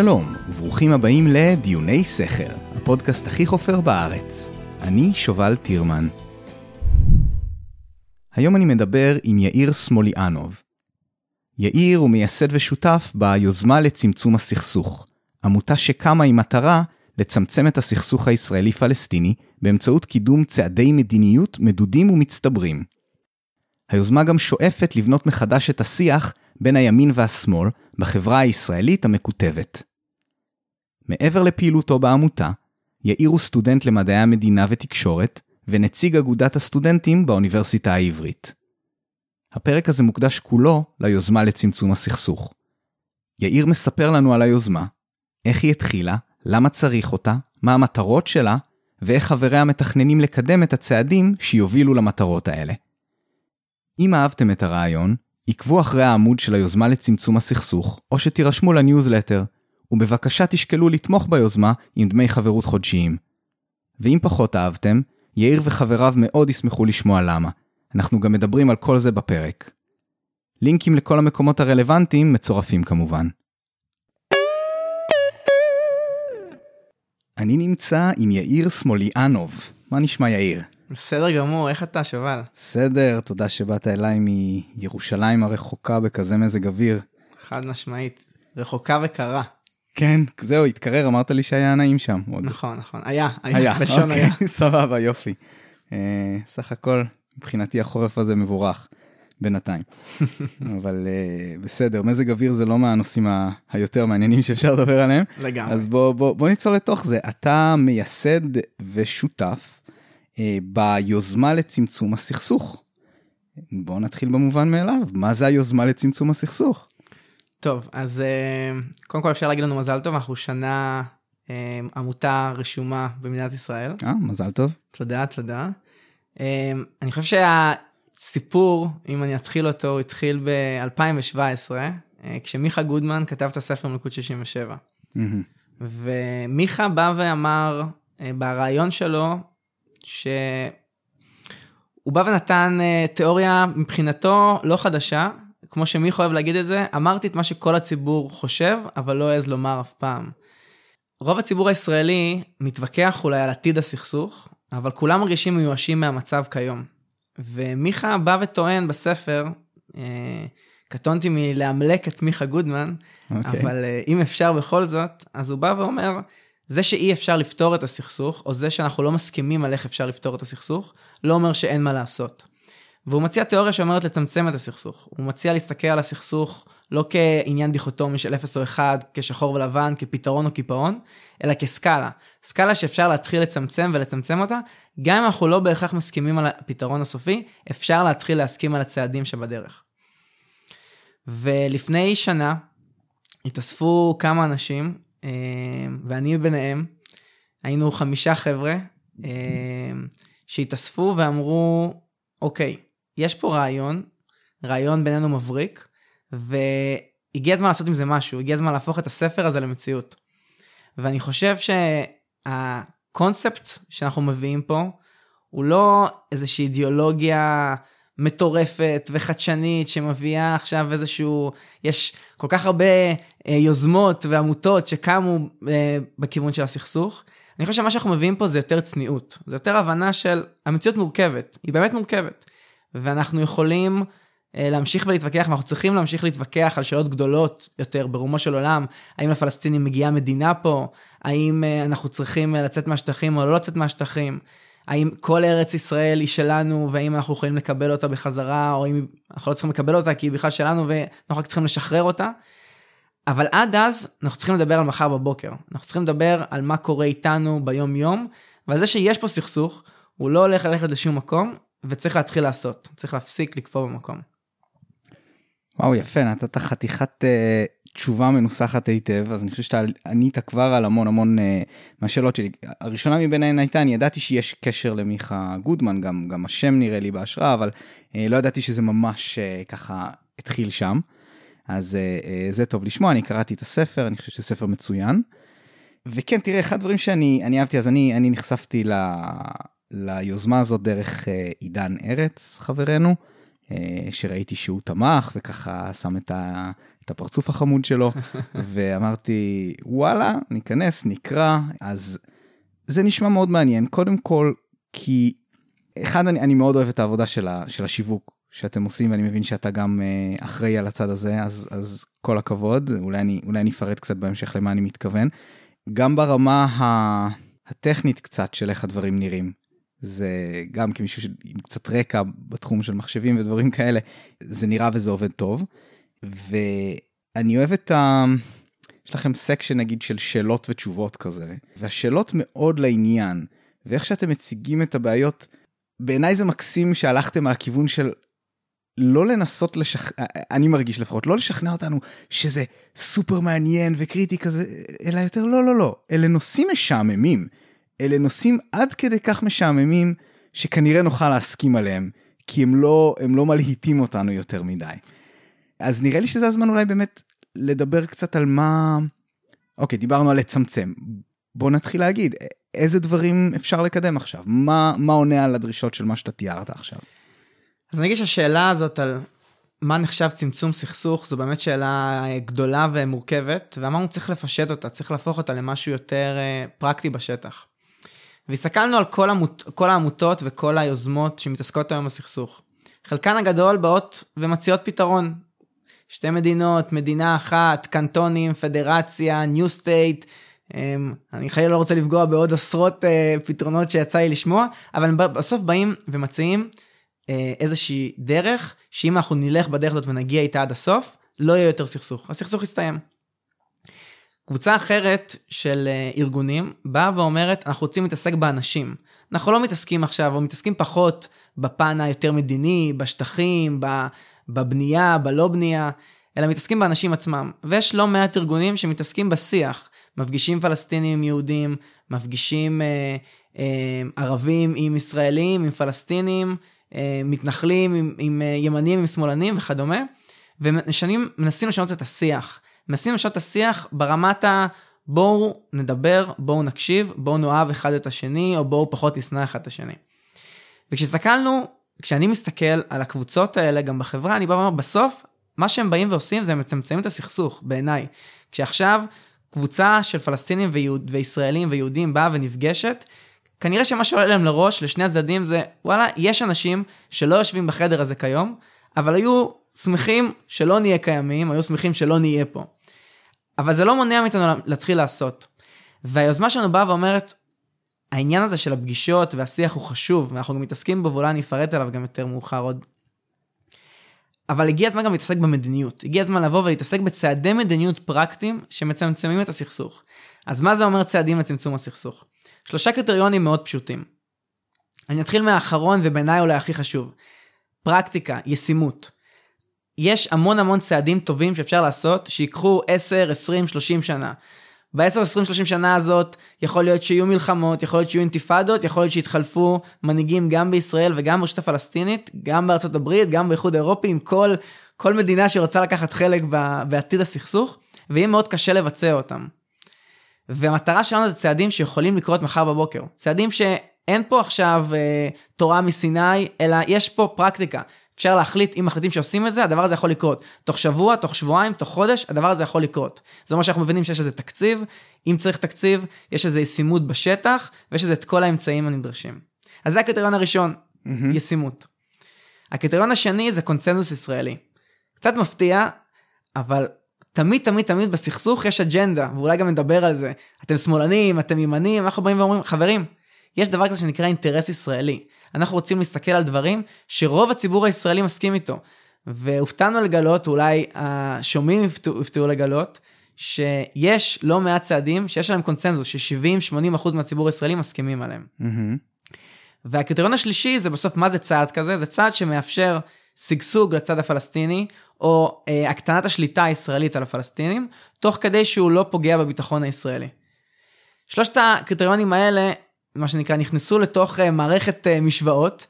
שלום, וברוכים הבאים לדיוני שכל, הפודקאסט הכי חופר בארץ. אני שובל טירמן. היום אני מדבר עם יאיר סמוליאנוב. יאיר הוא מייסד ושותף ביוזמה לצמצום הסכסוך, עמותה שקמה עם מטרה לצמצם את הסכסוך הישראלי-פלסטיני באמצעות קידום צעדי מדיניות מדודים ומצטברים. היוזמה גם שואפת לבנות מחדש את השיח בין הימין והשמאל בחברה הישראלית המקוטבת. מעבר לפעילותו בעמותה, יאיר הוא סטודנט למדעי המדינה ותקשורת, ונציג אגודת הסטודנטים באוניברסיטה העברית. הפרק הזה מוקדש כולו ליוזמה לצמצום הסכסוך. יאיר מספר לנו על היוזמה, איך היא התחילה, למה צריך אותה, מה המטרות שלה, ואיך חבריה מתכננים לקדם את הצעדים שיובילו למטרות האלה. אם אהבתם את הרעיון, עקבו אחרי העמוד של היוזמה לצמצום הסכסוך, או שתירשמו לניוזלטר, ובבקשה תשקלו לתמוך ביוזמה עם דמי חברות חודשיים. ואם פחות אהבתם, יאיר וחבריו מאוד ישמחו לשמוע למה. אנחנו גם מדברים על כל זה בפרק. לינקים לכל המקומות הרלוונטיים מצורפים כמובן. אני נמצא עם יאיר סמוליאנוב. מה נשמע יאיר? בסדר גמור, איך אתה שובל? בסדר, תודה שבאת אליי מירושלים הרחוקה בכזה מזג אוויר. חד משמעית, רחוקה וקרה. כן, זהו, התקרר, אמרת לי שהיה נעים שם. עוד. נכון, נכון, היה, היה, היה, בלשון אוקיי, היה. סבבה, יופי. אה, סך הכל, מבחינתי החורף הזה מבורך, בינתיים. אבל אה, בסדר, מזג אוויר זה לא מהנושאים ה- היותר מעניינים שאפשר לדבר עליהם. לגמרי. אז בוא, בוא, בוא נצלול לתוך זה. אתה מייסד ושותף אה, ביוזמה לצמצום הסכסוך. בוא נתחיל במובן מאליו, מה זה היוזמה לצמצום הסכסוך? טוב, אז אה, קודם כל אפשר להגיד לנו מזל טוב, אנחנו שנה אה, עמותה רשומה במדינת ישראל. אה, מזל טוב. תודה, תודה. אה, אני חושב שהסיפור, אם אני אתחיל אותו, הוא התחיל ב-2017, כשמיכה גודמן כתב את הספר מלכוד 67. מהמם. ומיכה בא ואמר ברעיון שלו, שהוא בא ונתן תיאוריה מבחינתו לא חדשה, כמו שמיכה אוהב להגיד את זה, אמרתי את מה שכל הציבור חושב, אבל לא העז לומר אף פעם. רוב הציבור הישראלי מתווכח אולי על עתיד הסכסוך, אבל כולם מרגישים מיואשים מהמצב כיום. ומיכה בא וטוען בספר, אה, קטונתי מלאמלק את מיכה גודמן, אוקיי. אבל אה, אם אפשר בכל זאת, אז הוא בא ואומר, זה שאי אפשר לפתור את הסכסוך, או זה שאנחנו לא מסכימים על איך אפשר לפתור את הסכסוך, לא אומר שאין מה לעשות. והוא מציע תיאוריה שאומרת לצמצם את הסכסוך. הוא מציע להסתכל על הסכסוך לא כעניין דיכוטומי של 0 או 1, כשחור ולבן, כפתרון או קיפאון, אלא כסקאלה. סקאלה שאפשר להתחיל לצמצם ולצמצם אותה, גם אם אנחנו לא בהכרח מסכימים על הפתרון הסופי, אפשר להתחיל להסכים על הצעדים שבדרך. ולפני שנה התאספו כמה אנשים, אה, ואני ביניהם, היינו חמישה חבר'ה אה, שהתאספו ואמרו, אוקיי, יש פה רעיון, רעיון בינינו מבריק, והגיע הזמן לעשות עם זה משהו, הגיע הזמן להפוך את הספר הזה למציאות. ואני חושב שהקונספט שאנחנו מביאים פה, הוא לא איזושהי אידיאולוגיה מטורפת וחדשנית שמביאה עכשיו איזשהו, יש כל כך הרבה אה, יוזמות ועמותות שקמו אה, בכיוון של הסכסוך. אני חושב שמה שאנחנו מביאים פה זה יותר צניעות, זה יותר הבנה של המציאות מורכבת, היא באמת מורכבת. ואנחנו יכולים אה, להמשיך ולהתווכח, ואנחנו צריכים להמשיך להתווכח על שאלות גדולות יותר ברומו של עולם, האם לפלסטינים מגיעה מדינה פה, האם אה, אנחנו צריכים אה, לצאת מהשטחים או לא לצאת מהשטחים, האם כל ארץ ישראל היא שלנו, והאם אנחנו יכולים לקבל אותה בחזרה, או אם אנחנו לא צריכים לקבל אותה כי היא בכלל שלנו ואנחנו רק צריכים לשחרר אותה. אבל עד אז אנחנו צריכים לדבר על מחר בבוקר, אנחנו צריכים לדבר על מה קורה איתנו ביום יום, ועל זה שיש פה סכסוך, הוא לא הולך ללכת לשום מקום, וצריך להתחיל לעשות, צריך להפסיק לקפוא במקום. וואו, יפה, נתת חתיכת uh, תשובה מנוסחת היטב, אז אני חושב שאתה ענית כבר על המון המון uh, מהשאלות שלי. הראשונה מביניהן הייתה, אני ידעתי שיש קשר למיכה גודמן, גם, גם השם נראה לי בהשראה, אבל uh, לא ידעתי שזה ממש uh, ככה התחיל שם. אז uh, uh, זה טוב לשמוע, אני קראתי את הספר, אני חושב שזה ספר מצוין. וכן, תראה, אחד הדברים שאני אני אהבתי, אז אני, אני נחשפתי ל, ליוזמה הזאת דרך uh, עידן ארץ, חברנו. אה, שראיתי שהוא תמך וככה שם את, ה, את הפרצוף החמוד שלו, ואמרתי, וואלה, ניכנס, נקרא, אז זה נשמע מאוד מעניין, קודם כל, כי אחד, אני, אני מאוד אוהב את העבודה של, ה, של השיווק שאתם עושים, ואני מבין שאתה גם uh, אחראי על הצד הזה, אז, אז כל הכבוד, אולי אני, אולי אני אפרט קצת בהמשך למה אני מתכוון. גם ברמה ה... הטכנית קצת של איך הדברים נראים. זה גם כמישהו עם קצת רקע בתחום של מחשבים ודברים כאלה, זה נראה וזה עובד טוב. ואני אוהב את ה... יש לכם section נגיד של שאלות ותשובות כזה, והשאלות מאוד לעניין, ואיך שאתם מציגים את הבעיות, בעיניי זה מקסים שהלכתם על הכיוון של לא לנסות לשכנע, אני מרגיש לפחות, לא לשכנע אותנו שזה סופר מעניין וקריטי כזה, אלא יותר לא, לא, לא, אלה נושאים משעממים. אלה נושאים עד כדי כך משעממים, שכנראה נוכל להסכים עליהם, כי הם לא, הם לא מלהיטים אותנו יותר מדי. אז נראה לי שזה הזמן אולי באמת לדבר קצת על מה... אוקיי, דיברנו על לצמצם. בוא נתחיל להגיד, איזה דברים אפשר לקדם עכשיו? מה, מה עונה על הדרישות של מה שאתה תיארת עכשיו? אז אני אגיד שהשאלה הזאת על מה נחשב צמצום סכסוך זו באמת שאלה גדולה ומורכבת, ואמרנו צריך לפשט אותה, צריך להפוך אותה למשהו יותר אה, פרקטי בשטח. והסתכלנו על כל, עמות, כל העמותות וכל היוזמות שמתעסקות היום בסכסוך. חלקן הגדול באות ומציעות פתרון. שתי מדינות, מדינה אחת, קנטונים, פדרציה, ניו סטייט. אני חייב לא רוצה לפגוע בעוד עשרות uh, פתרונות שיצא לי לשמוע, אבל בסוף באים ומציעים uh, איזושהי דרך, שאם אנחנו נלך בדרך הזאת ונגיע איתה עד הסוף, לא יהיה יותר סכסוך. הסכסוך יסתיים. קבוצה אחרת של אה, ארגונים באה ואומרת, אנחנו רוצים להתעסק באנשים. אנחנו לא מתעסקים עכשיו, או מתעסקים פחות בפן היותר מדיני, בשטחים, בבנייה, בלא בנייה, אלא מתעסקים באנשים עצמם. ויש לא מעט ארגונים שמתעסקים בשיח. מפגישים פלסטינים עם יהודים, מפגישים אה, אה, ערבים עם ישראלים, עם פלסטינים, אה, מתנחלים עם, עם אה, ימנים, עם שמאלנים וכדומה, ומנסים לשנות את השיח. מנסים לשנות את השיח ברמת ה... בואו נדבר, בואו נקשיב, בואו נאהב אחד את השני, או בואו פחות נשנא אחד את השני. וכשהסתכלנו, כשאני מסתכל על הקבוצות האלה גם בחברה, אני בא ואומר, בסוף, מה שהם באים ועושים זה הם מצמצמים את הסכסוך, בעיניי. כשעכשיו קבוצה של פלסטינים ויהוד, וישראלים ויהודים באה ונפגשת, כנראה שמה שעולה להם לראש, לשני הצדדים, זה וואלה, יש אנשים שלא יושבים בחדר הזה כיום, אבל היו שמחים שלא נהיה קיימים, היו שמחים שלא נהיה פה. אבל זה לא מונע מאיתנו להתחיל לעשות. והיוזמה שלנו באה ואומרת, העניין הזה של הפגישות והשיח הוא חשוב, ואנחנו גם מתעסקים בו, ואולי אני אפרט עליו גם יותר מאוחר עוד. אבל הגיע הזמן גם להתעסק במדיניות. הגיע הזמן לבוא ולהתעסק בצעדי מדיניות פרקטיים שמצמצמים את הסכסוך. אז מה זה אומר צעדים לצמצום הסכסוך? שלושה קריטריונים מאוד פשוטים. אני אתחיל מהאחרון ובעיניי אולי הכי חשוב. פרקטיקה, ישימות. יש המון המון צעדים טובים שאפשר לעשות שיקחו 10, 20, 30 שנה. ב-10, 20, 30 שנה הזאת יכול להיות שיהיו מלחמות, יכול להיות שיהיו אינתיפאדות, יכול להיות שיתחלפו מנהיגים גם בישראל וגם ברשות הפלסטינית, גם בארצות הברית, גם באיחוד האירופי, עם כל, כל מדינה שרוצה לקחת חלק בעתיד הסכסוך, ויהיה מאוד קשה לבצע אותם. והמטרה שלנו זה צעדים שיכולים לקרות מחר בבוקר. צעדים שאין פה עכשיו אה, תורה מסיני, אלא יש פה פרקטיקה. אפשר להחליט, אם מחליטים שעושים את זה, הדבר הזה יכול לקרות. תוך שבוע, תוך שבועיים, תוך חודש, הדבר הזה יכול לקרות. זה אומר שאנחנו מבינים שיש איזה תקציב, אם צריך תקציב, יש איזה ישימות בשטח, ויש איזה את כל האמצעים הנדרשים. אז זה הקריטריון הראשון, mm-hmm. ישימות. הקריטריון השני זה קונצנזוס ישראלי. קצת מפתיע, אבל תמיד תמיד תמיד בסכסוך יש אג'נדה, ואולי גם נדבר על זה. אתם שמאלנים, אתם ימנים, אנחנו באים ואומרים, חברים, יש דבר כזה שנקרא אינטרס ישראלי. אנחנו רוצים להסתכל על דברים שרוב הציבור הישראלי מסכים איתו. והופתענו לגלות, אולי השומעים יפתעו לגלות, שיש לא מעט צעדים שיש עליהם קונצנזוס, ש-70-80% מהציבור הישראלי מסכימים עליהם. Mm-hmm. והקריטריון השלישי זה בסוף מה זה צעד כזה? זה צעד שמאפשר שגשוג לצד הפלסטיני, או אה, הקטנת השליטה הישראלית על הפלסטינים, תוך כדי שהוא לא פוגע בביטחון הישראלי. שלושת הקריטריונים האלה מה שנקרא, נכנסו לתוך אה, מערכת אה, משוואות,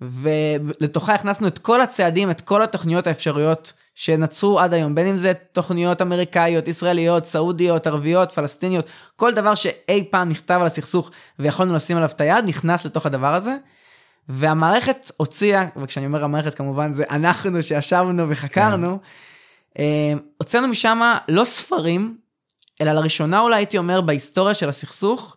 ולתוכה הכנסנו את כל הצעדים, את כל התוכניות האפשריות שנצרו עד היום, בין אם זה תוכניות אמריקאיות, ישראליות, סעודיות, ערביות, פלסטיניות, כל דבר שאי פעם נכתב על הסכסוך ויכולנו לשים עליו את היד, נכנס לתוך הדבר הזה. והמערכת הוציאה, וכשאני אומר המערכת כמובן זה אנחנו שישבנו וחקרנו, אה, הוצאנו משם לא ספרים, אלא לראשונה אולי הייתי אומר בהיסטוריה של הסכסוך,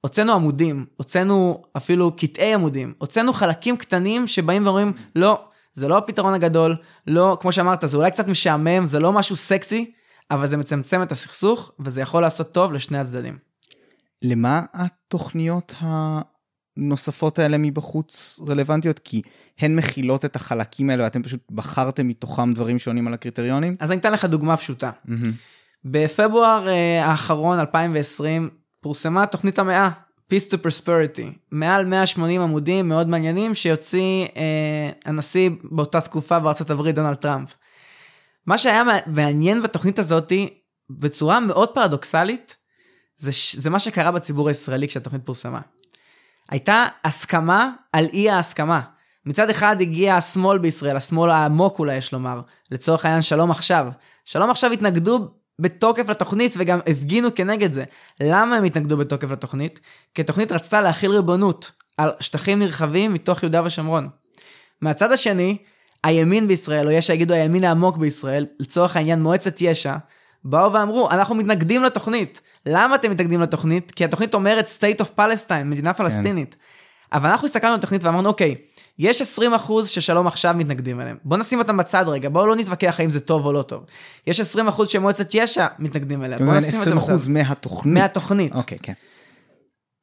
הוצאנו עמודים, הוצאנו אפילו קטעי עמודים, הוצאנו חלקים קטנים שבאים ואומרים, לא, זה לא הפתרון הגדול, לא, כמו שאמרת, זה אולי קצת משעמם, זה לא משהו סקסי, אבל זה מצמצם את הסכסוך, וזה יכול לעשות טוב לשני הצדדים. למה התוכניות הנוספות האלה מבחוץ רלוונטיות? כי הן מכילות את החלקים האלה ואתם פשוט בחרתם מתוכם דברים שונים על הקריטריונים? אז אני אתן לך דוגמה פשוטה. מהמם. בפברואר אה, האחרון 2020 פורסמה תוכנית המאה Peace to Prosperity מעל 180 עמודים מאוד מעניינים שיוציא אה, הנשיא באותה תקופה בארצות הברית דונלד טראמפ. מה שהיה מעניין בתוכנית הזאתי בצורה מאוד פרדוקסלית זה, זה מה שקרה בציבור הישראלי כשהתוכנית פורסמה. הייתה הסכמה על אי ההסכמה. מצד אחד הגיע השמאל בישראל, השמאל העמוק אולי יש לומר, לצורך העניין שלום עכשיו. שלום עכשיו התנגדו בתוקף לתוכנית וגם הפגינו כנגד זה. למה הם התנגדו בתוקף לתוכנית? כי התוכנית רצתה להכיל ריבונות על שטחים נרחבים מתוך יהודה ושומרון. מהצד השני, הימין בישראל, או יש שיגידו הימין העמוק בישראל, לצורך העניין מועצת יש"ע, באו ואמרו, אנחנו מתנגדים לתוכנית. למה אתם מתנגדים לתוכנית? כי התוכנית אומרת state of Palestine, מדינה פלסטינית. אבל אנחנו הסתכלנו על התוכנית ואמרנו, אוקיי, יש 20% ששלום עכשיו מתנגדים אליהם. בוא נשים אותם בצד רגע, בואו לא נתווכח האם זה טוב או לא טוב. יש 20% שמועצת יש"ע מתנגדים אליה. אתה בוא נשים אותם 20% בצד. מהתוכנית. מהתוכנית. אוקיי, כן.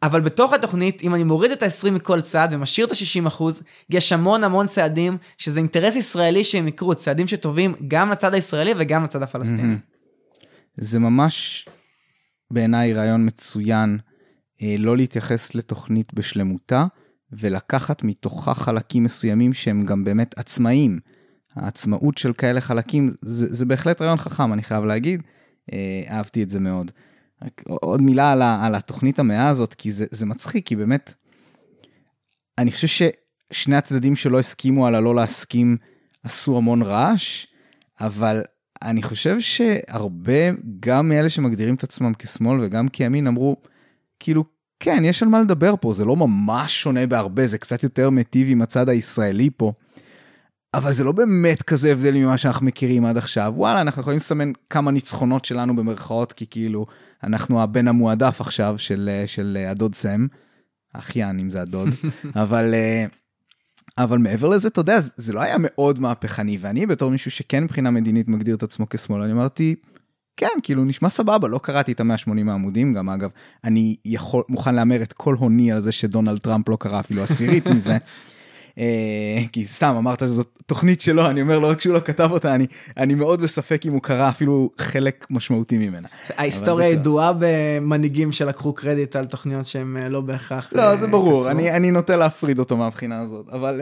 אבל בתוך התוכנית, אם אני מוריד את ה-20 מכל צד ומשאיר את ה-60 יש המון המון צעדים שזה אינטרס ישראלי שהם יקרו, צעדים שטובים גם לצד הישראלי וגם לצד הפלסטיני. זה ממש בעיניי רעיון מצוין לא להתייחס לתוכנית בשלמותה ולקחת מתוכה חלקים מסוימים שהם גם באמת עצמאיים. העצמאות של כאלה חלקים זה, זה בהחלט רעיון חכם אני חייב להגיד, אה, אהבתי את זה מאוד. רק עוד מילה על, ה, על התוכנית המאה הזאת כי זה, זה מצחיק כי באמת אני חושב ששני הצדדים שלא הסכימו על הלא להסכים עשו המון רעש אבל אני חושב שהרבה, גם מאלה שמגדירים את עצמם כשמאל וגם כימין, אמרו, כאילו, כן, יש על מה לדבר פה, זה לא ממש שונה בהרבה, זה קצת יותר מיטיב עם הצד הישראלי פה. אבל זה לא באמת כזה הבדל ממה שאנחנו מכירים עד עכשיו. וואלה, אנחנו יכולים לסמן כמה ניצחונות שלנו במרכאות, כי כאילו, אנחנו הבן המועדף עכשיו של, אה, של אה, הדוד סם. אחיין, אם זה הדוד. אבל, אה, אבל מעבר לזה, אתה יודע, זה לא היה מאוד מהפכני, ואני בתור מישהו שכן מבחינה מדינית מגדיר את עצמו כשמאל, אני אמרתי, כן, כאילו נשמע סבבה, לא קראתי את ה-180 העמודים, גם אגב, אני יכול, מוכן להמר את כל הוני על זה שדונלד טראמפ לא קרא אפילו עשירית מזה. אה, כי סתם אמרת שזאת תוכנית שלו, אני אומר לא רק שהוא לא כתב אותה, אני, אני מאוד בספק אם הוא קרא אפילו חלק משמעותי ממנה. ההיסטוריה ידועה במנהיגים שלקחו קרדיט על תוכניות שהם אה, לא בהכרח... לא, אה, זה ברור, כתבו. אני, אני נוטה להפריד אותו מהבחינה הזאת. אה, אבל-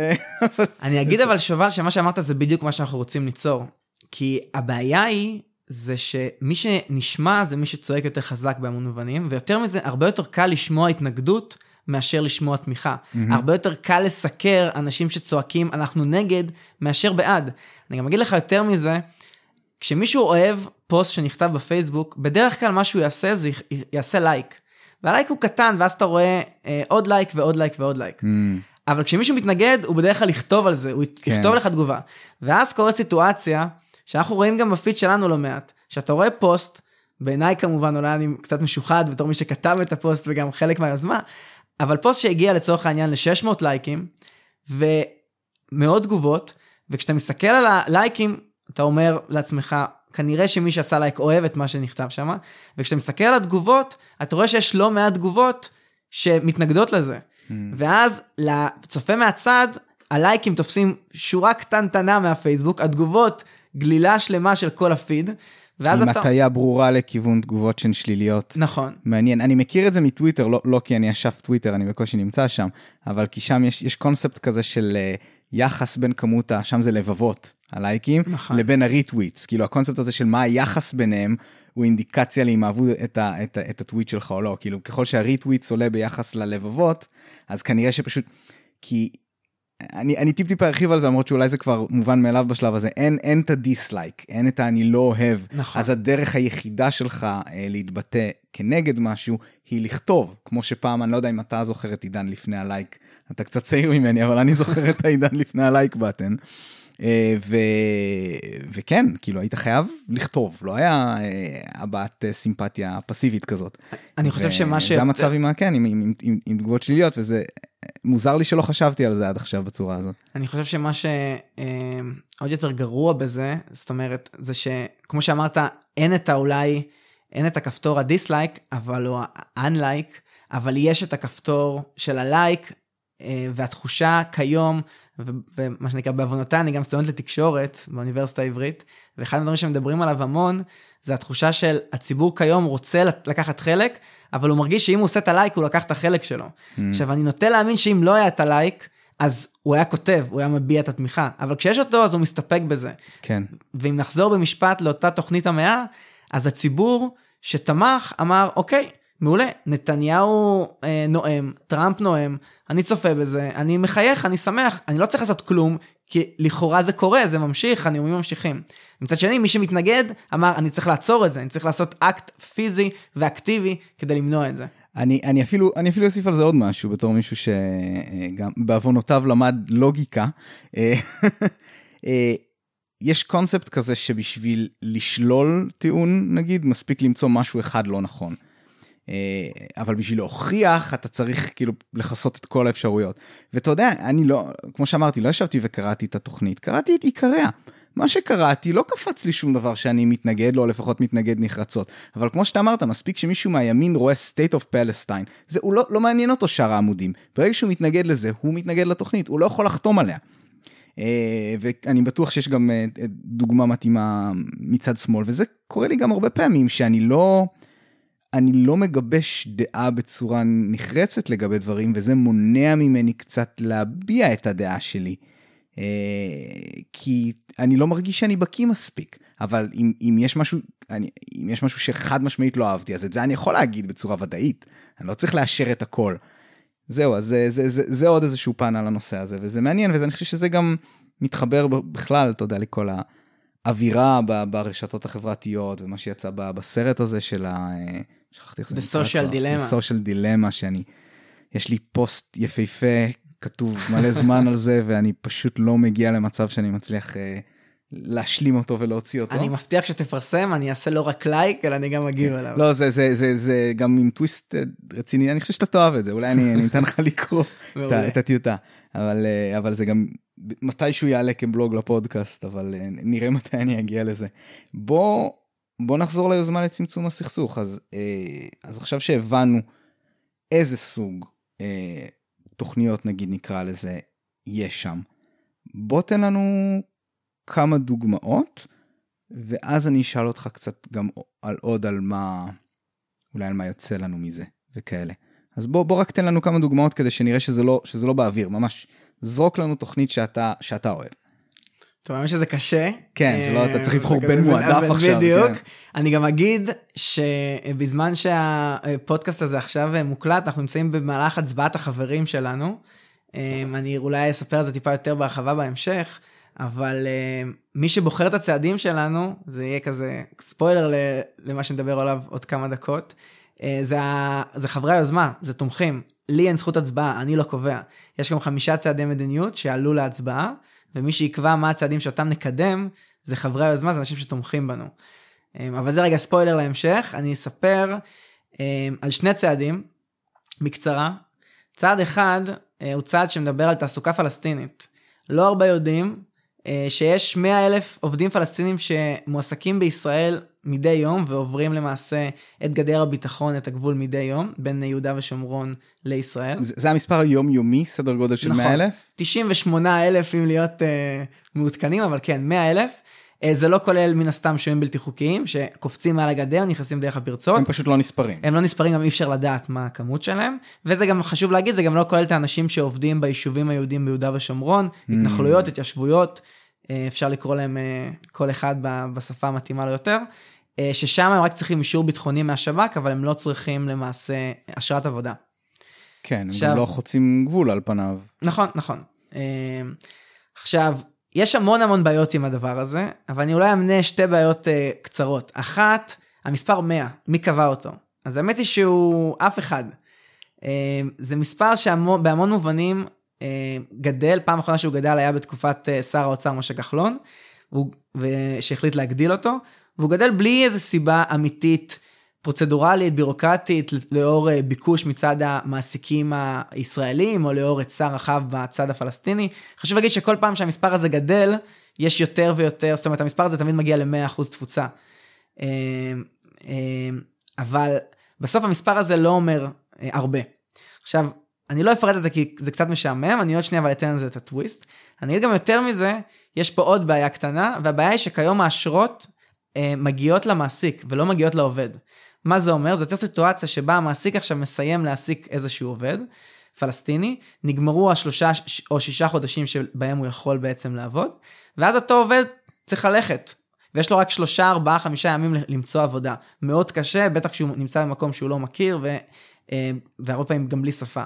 אני אגיד אבל שובל שמה שאמרת זה בדיוק מה שאנחנו רוצים ליצור. כי הבעיה היא זה שמי שנשמע זה מי שצועק יותר חזק בהמון מובנים ויותר מזה הרבה יותר קל לשמוע התנגדות מאשר לשמוע תמיכה. הרבה יותר קל לסקר אנשים שצועקים אנחנו נגד מאשר בעד. אני גם אגיד לך יותר מזה, כשמישהו אוהב פוסט שנכתב בפייסבוק בדרך כלל מה שהוא יעשה זה יעשה לייק. והלייק הוא קטן ואז אתה רואה אה, עוד לייק ועוד לייק ועוד לייק. אבל כשמישהו מתנגד הוא בדרך כלל יכתוב על זה, הוא כן. יכתוב לך תגובה. ואז קורה סיטואציה שאנחנו רואים גם בפיד שלנו לא מעט, שאתה רואה פוסט, בעיניי כמובן אולי אני קצת משוחד בתור מי שכתב את הפוסט וגם חלק מהיוזמה, אבל פוסט שהגיע לצורך העניין ל-600 לייקים ומאות תגובות, וכשאתה מסתכל על הלייקים אתה אומר לעצמך כנראה שמי שעשה לייק אוהב את מה שנכתב שם, וכשאתה מסתכל על התגובות אתה רואה שיש לא מעט תגובות שמתנגדות לזה. ואז לצופה מהצד הלייקים תופסים שורה קטנטנה מהפייסבוק התגובות גלילה שלמה של כל הפיד. ואז עם אתה הטיה ברורה לכיוון תגובות שהן שליליות. נכון מעניין, אני מכיר את זה מטוויטר, לא, לא כי אני אשף טוויטר, אני בקושי נמצא שם, אבל כי שם יש, יש קונספט כזה של אה, יחס בין כמות, ה- שם זה לבבות, הלייקים, נכון. לבין ה retweets, כאילו הקונספט הזה של מה היחס ביניהם, הוא אינדיקציה לאם אהבו את, ה, את, ה, את הטוויט שלך או לא, כאילו ככל שה retweets עולה ביחס ללבבות, אז כנראה שפשוט, כי אני, אני טיפ טיפה ארחיב על זה למרות שאולי זה כבר מובן מאליו בשלב הזה אין אין את ה dislike אין את ה"אני לא אוהב" נכון. אז הדרך היחידה שלך אה, להתבטא כנגד משהו היא לכתוב כמו שפעם אני לא יודע אם אתה זוכר את עידן לפני הלייק אתה קצת צעיר ממני אבל אני זוכר את העידן לפני הלייק בטן. אה, ו... וכן, כאילו היית חייב לכתוב, לא היה אה, הבעת אה, סימפתיה פסיבית כזאת. אני חושב שמה ש... זה המצב עם, כן, עם, עם, עם, עם תגובות שליליות, וזה מוזר לי שלא חשבתי על זה עד עכשיו בצורה הזאת. אני חושב שמה שעוד יותר גרוע בזה, זאת אומרת, זה שכמו שאמרת, אין את האולי, אין את הכפתור הדיסלייק, אבל הוא ה-unlike, אבל יש את הכפתור של הלייק, והתחושה כיום, ומה שנקרא בעוונותיי, אני גם סטודנט לתקשורת באוניברסיטה העברית, ואחד הדברים שמדברים עליו המון, זה התחושה של הציבור כיום רוצה לקחת חלק, אבל הוא מרגיש שאם הוא עושה את הלייק, הוא לקח את החלק שלו. Mm. עכשיו, אני נוטה להאמין שאם לא היה את הלייק, אז הוא היה כותב, הוא היה מביע את התמיכה, אבל כשיש אותו, אז הוא מסתפק בזה. כן. ואם נחזור במשפט לאותה תוכנית המאה, אז הציבור שתמך אמר, אוקיי, מעולה, נתניהו אה, נואם, טראמפ נואם, אני צופה בזה, אני מחייך, אני שמח, אני לא צריך לעשות כלום, כי לכאורה זה קורה, זה ממשיך, הנאומים ממשיכים. מצד שני, מי שמתנגד אמר, אני צריך לעצור את זה, אני צריך לעשות אקט פיזי ואקטיבי כדי למנוע את זה. אני, אני אפילו אני אפילו אוסיף על זה עוד משהו בתור מישהו שגם בעוונותיו למד לוגיקה. אה, אה, יש קונספט כזה שבשביל לשלול טיעון נגיד מספיק למצוא משהו אחד לא נכון. אה, אבל בשביל להוכיח אתה צריך כאילו לכסות את כל האפשרויות. ואתה יודע, אני לא, כמו שאמרתי, לא ישבתי וקראתי את התוכנית, קראתי את עיקריה. מה שקראתי לא קפץ לי שום דבר שאני מתנגד לו, או לפחות מתנגד נחרצות. אבל כמו שאתה אמרת, מספיק שמישהו מהימין רואה state of palestine, זה הוא לא, לא מעניין אותו שאר העמודים. ברגע שהוא מתנגד לזה, הוא מתנגד לתוכנית, הוא לא יכול לחתום עליה. אה, ואני בטוח שיש גם אה, דוגמה מתאימה מצד שמאל, וזה קורה לי גם הרבה פעמים שאני לא... אני לא מגבש דעה בצורה נחרצת לגבי דברים, וזה מונע ממני קצת להביע את הדעה שלי. אה, כי אני לא מרגיש שאני בקיא מספיק, אבל אם, אם, יש משהו, אני, אם יש משהו שחד משמעית לא אהבתי, אז את זה אני יכול להגיד בצורה ודאית. אני לא צריך לאשר את הכל. זהו, אז זה, זה, זה, זה עוד איזשהו פן על הנושא הזה, וזה מעניין, ואני חושב שזה גם מתחבר בכלל, אתה יודע, לכל האווירה ברשתות החברתיות, ומה שיצא בסרט הזה של ה... שכחתי איך זה נקרא. בסושיאל דילמה. בסושיאל דילמה, שאני, יש לי פוסט יפהפה, כתוב מלא זמן על זה, ואני פשוט לא מגיע למצב שאני מצליח אה, להשלים אותו ולהוציא אותו. אני מבטיח שתפרסם, אני אעשה לא רק לייק, אלא אני גם אגיב עליו. לא, זה, זה, זה, זה גם עם טוויסט אה, רציני, אני חושב שאתה תאהב את זה, אולי אני, אני אתן לך לקרוא את, את הטיוטה. אבל, אה, אבל זה גם מתישהו יעלה כבלוג לפודקאסט, אבל אה, נראה מתי אני אגיע לזה. בוא בוא נחזור ליוזמה לצמצום הסכסוך. אז אה, אז עכשיו שהבנו איזה סוג אה, תוכניות נגיד נקרא לזה יש שם בוא תן לנו כמה דוגמאות ואז אני אשאל אותך קצת גם על עוד על מה אולי על מה יוצא לנו מזה וכאלה. אז בוא בוא רק תן לנו כמה דוגמאות כדי שנראה שזה לא שזה לא באוויר. ממש זרוק לנו תוכנית שאתה שאתה אוהב. טוב, האמת שזה קשה. כן, שלא אתה צריך לבחור בין מועדף עכשיו. בדיוק. אני גם אגיד שבזמן שהפודקאסט הזה עכשיו מוקלט, אנחנו נמצאים במהלך הצבעת החברים שלנו. אני אולי אספר על זה טיפה יותר בהרחבה בהמשך, אבל מי שבוחר את הצעדים שלנו, זה יהיה כזה ספוילר למה שנדבר עליו עוד כמה דקות. זה, זה חברי היוזמה, זה תומכים. לי אין זכות הצבעה, אני לא קובע. יש גם חמישה צעדי מדיניות שעלו להצבעה. ומי שיקבע מה הצעדים שאותם נקדם, זה חברי היוזמה, זה אנשים שתומכים בנו. אמ, אבל זה רגע ספוילר להמשך, אני אספר אמ, על שני צעדים, בקצרה. צעד אחד אה, הוא צעד שמדבר על תעסוקה פלסטינית. לא הרבה יודעים אה, שיש 100 אלף עובדים פלסטינים שמועסקים בישראל מדי יום ועוברים למעשה את גדר הביטחון, את הגבול מדי יום, בין יהודה ושומרון לישראל. זה, זה המספר היומיומי, סדר גודל של נכון, 100 אלף? 98 אלף אם להיות uh, מעודכנים, אבל כן, 100 אלף. Uh, זה לא כולל מן הסתם שוהים בלתי חוקיים שקופצים מעל הגדר, נכנסים דרך הפרצות. הם פשוט לא נספרים. הם לא נספרים, גם אי אפשר לדעת מה הכמות שלהם. וזה גם חשוב להגיד, זה גם לא כולל את האנשים שעובדים ביישובים היהודים ביהודה ושומרון, mm. התנחלויות, התיישבויות. אפשר לקרוא להם כל אחד בשפה המתאימה לו יותר. אה, ששם הם רק צריכים אישור ביטחוני מהשב"כ, אבל הם לא צריכים למעשה אשרת עבודה. כן, עכשיו, הם גם לא חוצים גבול על פניו. נכון, נכון. אה, עכשיו, יש המון המון בעיות עם הדבר הזה, אבל אני אולי אמנה שתי בעיות אה, קצרות. אחת, המספר 100, מי קבע אותו? אז האמת היא שהוא אף אחד. זה מספר שבהמון מובנים גדל, פעם אחרונה שהוא גדל היה בתקופת שר האוצר משה כחלון, שהחליט להגדיל אותו, והוא גדל בלי איזה סיבה אמיתית. פרוצדורלית, בירוקרטית, לאור אה, ביקוש מצד המעסיקים הישראלים, או לאור היצע רחב בצד הפלסטיני. חשוב להגיד שכל פעם שהמספר הזה גדל, יש יותר ויותר, זאת אומרת המספר הזה תמיד מגיע ל-100% תפוצה. אה, אה, אבל בסוף המספר הזה לא אומר הרבה. עכשיו, אני לא אפרט את זה כי זה קצת משעמם, אני עוד שנייה אבל אתן לזה את הטוויסט. אני אגיד גם יותר מזה, יש פה עוד בעיה קטנה, והבעיה היא שכיום האשרות מגיעות למעסיק ולא מגיעות לעובד. מה זה אומר? זה יוצר סיטואציה שבה המעסיק עכשיו מסיים להעסיק איזשהו עובד פלסטיני, נגמרו השלושה או שישה חודשים שבהם הוא יכול בעצם לעבוד, ואז אותו עובד צריך ללכת. ויש לו רק שלושה, ארבעה, חמישה ימים למצוא עבודה. מאוד קשה, בטח כשהוא נמצא במקום שהוא לא מכיר, ו, אה, והרבה פעמים גם בלי שפה.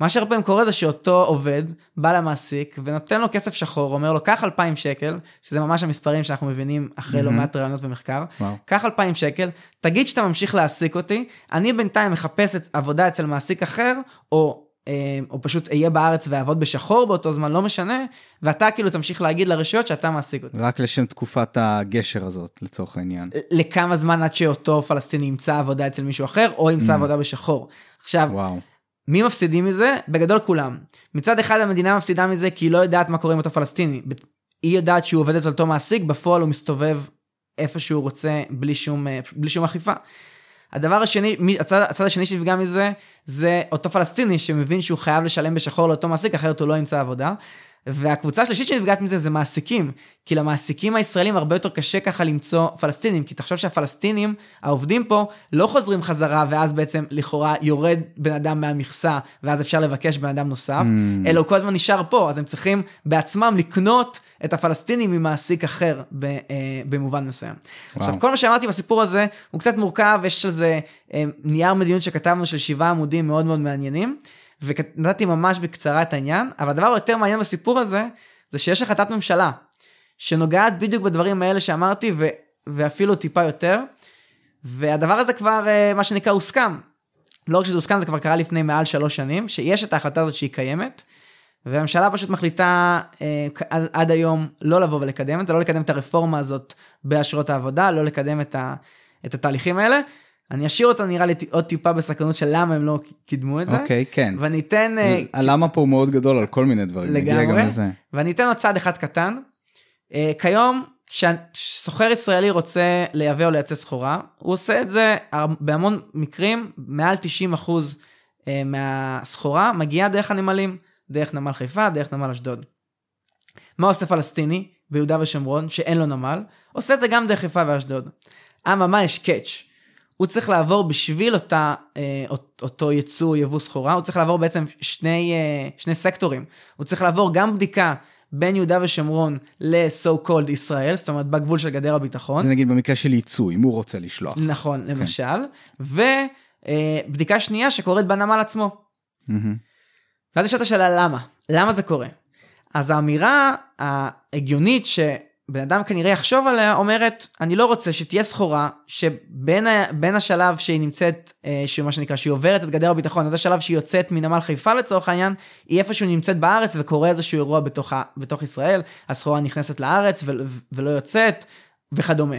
מה שהרבה פעמים קורה זה שאותו עובד בא למעסיק ונותן לו כסף שחור, אומר לו קח 2,000 שקל, שזה ממש המספרים שאנחנו מבינים אחרי mm-hmm. לא מעט רעיונות ומחקר, קח 2,000 שקל, תגיד שאתה ממשיך להעסיק אותי, אני בינתיים מחפש את עבודה אצל מעסיק אחר, או אה, או פשוט אהיה בארץ ואעבוד בשחור באותו זמן, לא משנה, ואתה כאילו תמשיך להגיד לרשויות שאתה מעסיק אותי. רק לשם תקופת הגשר הזאת, לצורך העניין. לכמה זמן עד שאותו פלסטיני ימצא עבודה אצל מישהו אחר, או ימצא mm. עבודה בשחור. עכשיו, וואו. מי מפסידים מזה? בגדול כולם. מצד אחד המדינה מפסידה מזה כי היא לא יודעת מה קורה עם אותו פלסטיני. היא יודעת שהוא עובד אצל אותו מעסיק, בפועל הוא מסתובב איפה שהוא רוצה בלי שום, בלי שום אכיפה. הדבר השני, הצד, הצד השני שנפגע מזה, זה אותו פלסטיני שמבין שהוא חייב לשלם בשחור לאותו מעסיק, אחרת הוא לא ימצא עבודה. והקבוצה השלישית שנפגעת מזה זה מעסיקים, כי למעסיקים הישראלים הרבה יותר קשה ככה למצוא פלסטינים, כי תחשוב שהפלסטינים, העובדים פה, לא חוזרים חזרה ואז בעצם לכאורה יורד בן אדם מהמכסה ואז אפשר לבקש בן אדם נוסף, mm. אלא הוא כל הזמן נשאר פה, אז הם צריכים בעצמם לקנות את הפלסטינים ממעסיק אחר ב, אה, במובן מסוים. וואו. עכשיו כל מה שאמרתי בסיפור הזה הוא קצת מורכב, יש על זה אה, נייר מדיניות שכתבנו של שבעה עמודים מאוד מאוד מעניינים. ונתתי ממש בקצרה את העניין, אבל הדבר היותר מעניין בסיפור הזה, זה שיש החלטת ממשלה, שנוגעת בדיוק בדברים האלה שאמרתי, ו- ואפילו טיפה יותר, והדבר הזה כבר, אה, מה שנקרא, הוסכם. לא רק שזה הוסכם, זה כבר קרה לפני מעל שלוש שנים, שיש את ההחלטה הזאת שהיא קיימת, והממשלה פשוט מחליטה אה, עד, היום לא לבוא ולקדם את זה, לא לקדם את הרפורמה הזאת באשרות העבודה, לא לקדם את, ה, את התהליכים האלה, אני אשאיר אותה נראה לי עוד טיפה בסקרנות של למה הם לא קידמו את זה. אוקיי, okay, כן. ואני אתן... אה, הלמה פה הוא מאוד גדול על כל מיני דברים. לגמרי. ואני אתן עוד צעד אחד קטן. Uh, כיום, כשסוחר ישראלי רוצה לייבא או לייצא סחורה, הוא עושה את זה בהמון מקרים, מעל 90 אחוז uh, מהסחורה מגיעה דרך הנמלים, דרך נמל חיפה, דרך נמל אשדוד. מה עושה פלסטיני ביהודה ושומרון, שאין לו נמל? עושה את זה גם דרך חיפה ואשדוד. אממה, יש קאץ'. הוא צריך לעבור בשביל אותה, אה, אותו יצוא יבוא סחורה, הוא צריך לעבור בעצם שני, אה, שני סקטורים. הוא צריך לעבור גם בדיקה בין יהודה ושומרון ל-so called ישראל, זאת אומרת בגבול של גדר הביטחון. זה נגיד במקרה של ייצוא, אם הוא רוצה לשלוח. נכון, כן. למשל. ובדיקה אה, שנייה שקורית בנמל עצמו. Mm-hmm. ואז יש את השאלה למה, למה זה קורה? אז האמירה ההגיונית ש... בן אדם כנראה יחשוב עליה אומרת אני לא רוצה שתהיה סחורה שבין השלב שהיא נמצאת אה, שהוא מה שנקרא שהיא עוברת את גדר הביטחון עד השלב שהיא יוצאת מנמל חיפה לצורך העניין היא איפשהו נמצאת בארץ וקורה איזשהו אירוע בתוך, בתוך ישראל הסחורה נכנסת לארץ ו, ולא יוצאת וכדומה.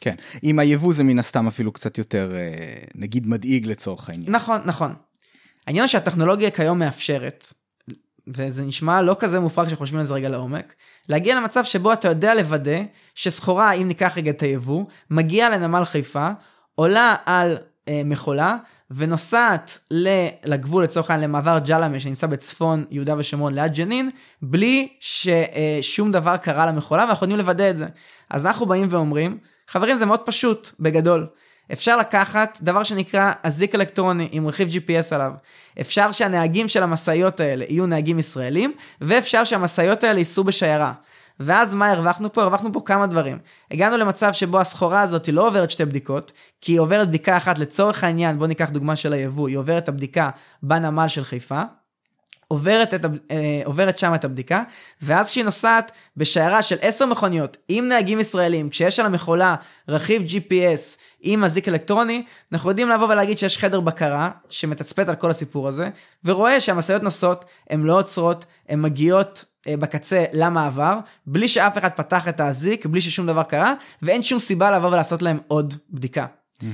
כן אם היבוא זה מן הסתם אפילו קצת יותר אה, נגיד מדאיג לצורך העניין. נכון נכון. העניין שהטכנולוגיה כיום מאפשרת וזה נשמע לא כזה מופרע כשחושבים על זה רגע לעומק, להגיע למצב שבו אתה יודע לוודא שסחורה, אם ניקח רגע את היבוא, מגיעה לנמל חיפה, עולה על אה, מכולה, ונוסעת לגבול לצורך העניין למעבר ג'למה שנמצא בצפון יהודה ושומרון ליד ג'נין, בלי ששום אה, דבר קרה למכולה ואנחנו יודעים לוודא את זה. אז אנחנו באים ואומרים, חברים זה מאוד פשוט בגדול. אפשר לקחת דבר שנקרא אזיק אלקטרוני עם רכיב GPS עליו. אפשר שהנהגים של המשאיות האלה יהיו נהגים ישראלים, ואפשר שהמשאיות האלה ייסעו בשיירה. ואז מה הרווחנו פה? הרווחנו פה כמה דברים. הגענו למצב שבו הסחורה הזאת לא עוברת שתי בדיקות, כי היא עוברת בדיקה אחת לצורך העניין, בוא ניקח דוגמה של היבוא, היא עוברת את הבדיקה בנמל של חיפה, עוברת, את, אה, עוברת שם את הבדיקה, ואז כשהיא נוסעת בשיירה של 10 מכוניות עם נהגים ישראלים, כשיש על המכולה רכיב GPS עם אזיק אלקטרוני, אנחנו יודעים לבוא ולהגיד שיש חדר בקרה שמתצפת על כל הסיפור הזה, ורואה שהמשאיות נוסעות, הן לא עוצרות, הן מגיעות אה, בקצה למעבר, בלי שאף אחד פתח את האזיק, בלי ששום דבר קרה, ואין שום סיבה לבוא ולעשות להם עוד בדיקה. Mm-hmm.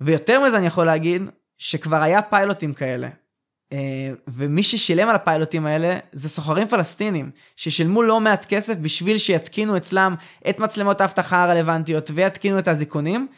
ויותר מזה אני יכול להגיד, שכבר היה פיילוטים כאלה. אה, ומי ששילם על הפיילוטים האלה זה סוחרים פלסטינים ששילמו לא מעט כסף בשביל שיתקינו אצלם את מצלמות האבטחה הרלוונטיות ויתקינו את האזיקונים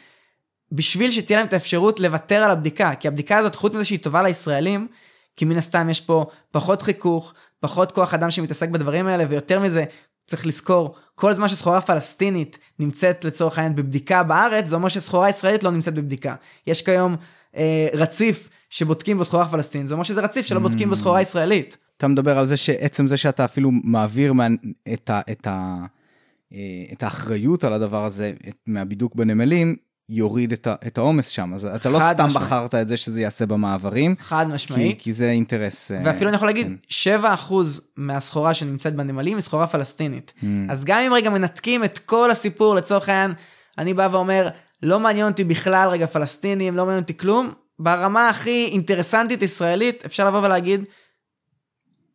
בשביל שתהיה להם את האפשרות לוותר על הבדיקה. כי הבדיקה הזאת חוץ מזה שהיא טובה לישראלים כי מן הסתם יש פה פחות חיכוך פחות כוח אדם שמתעסק בדברים האלה ויותר מזה צריך לזכור כל זמן שסחורה פלסטינית נמצאת לצורך העניין בבדיקה בארץ זה אומר שסחורה ישראלית לא נמצאת בבדיקה. יש כיום אה, רציף שבודקים בסחורה פלסטינית, זה אומר שזה רציף שלא בודקים בסחורה ישראלית. אתה מדבר על זה שעצם זה שאתה אפילו מעביר מה, את, ה, את, ה, אה, את האחריות על הדבר הזה מהבידוק בנמלים, יוריד את העומס שם אז אתה לא סתם משמעית. בחרת את זה שזה יעשה במעברים חד משמעית כי, כי זה אינטרס אה, ואפילו אני יכול להגיד כן. 7% מהסחורה שנמצאת בנמלים היא סחורה פלסטינית mm. אז גם אם רגע מנתקים את כל הסיפור לצורך העניין אני בא ואומר לא מעניין אותי בכלל רגע פלסטינים לא מעניין אותי כלום ברמה הכי אינטרסנטית ישראלית אפשר לבוא ולהגיד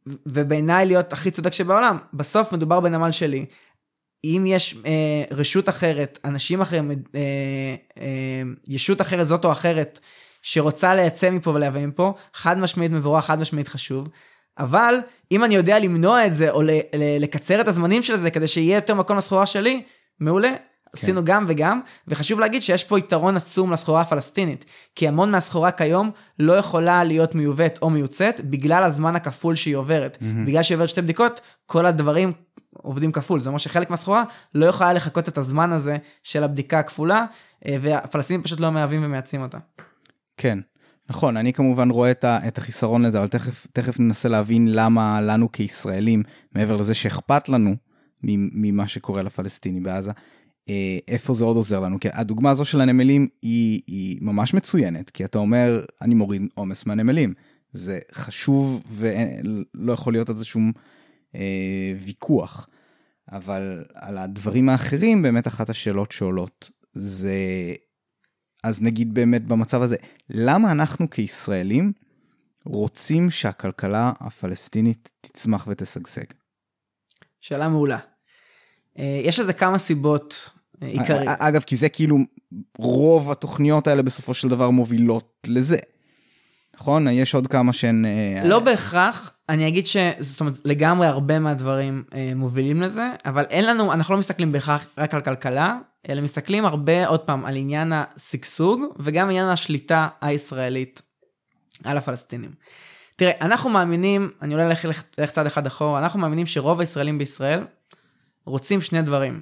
ובעיניי להיות הכי צודק שבעולם בסוף מדובר בנמל שלי אם יש אה, רשות אחרת אנשים אחרים אה, אה, ישות אחרת זאת או אחרת שרוצה לייצא מפה ולייבא מפה חד משמעית מבורך חד משמעית חשוב אבל אם אני יודע למנוע את זה או לקצר את הזמנים של זה כדי שיהיה יותר מקום לסחורה שלי מעולה. עשינו גם וגם, וחשוב להגיד שיש פה יתרון עצום לסחורה הפלסטינית, כי המון מהסחורה כיום לא יכולה להיות מיובאת או מיוצאת בגלל הזמן הכפול שהיא עוברת. Mm-hmm. בגלל שהיא עוברת שתי בדיקות, כל הדברים עובדים כפול, זה אומר שחלק מהסחורה לא יכולה לחכות את הזמן הזה של הבדיקה הכפולה, אה, והפלסטינים פשוט לא מהווים ומייצאים אותה. כן. נכון, אני כמובן רואה את החיסרון לזה, אבל תכף, תכף ננסה להבין למה לנו כישראלים, מעבר לזה שאכפת לנו ממה שקורה לפלסטיני בעזה, איפה זה עוד עוזר לנו כי הדוגמה הזו של הנמלים היא, היא ממש מצוינת כי אתה אומר אני מוריד עומס מהנמלים זה חשוב ולא יכול להיות על זה שום אה, ויכוח אבל על הדברים האחרים באמת אחת השאלות שעולות זה אז נגיד באמת במצב הזה למה אנחנו כישראלים רוצים שהכלכלה הפלסטינית תצמח ותשגשג. שאלה מעולה. אה, יש לזה כמה סיבות אה, עיקריות. אגב, כי זה כאילו, רוב התוכניות האלה בסופו של דבר מובילות לזה. נכון? יש עוד כמה שהן... אה, לא בהכרח, אני אגיד ש... זאת אומרת, לגמרי הרבה מהדברים אה, מובילים לזה, אבל אין לנו, אנחנו לא מסתכלים בהכרח רק על כלכלה, אלא מסתכלים הרבה, עוד פעם, על עניין השגשוג, וגם עניין השליטה הישראלית על הפלסטינים. תראה, אנחנו מאמינים, אני אולי אלך צעד אחד אחורה, אנחנו מאמינים שרוב הישראלים בישראל רוצים שני דברים.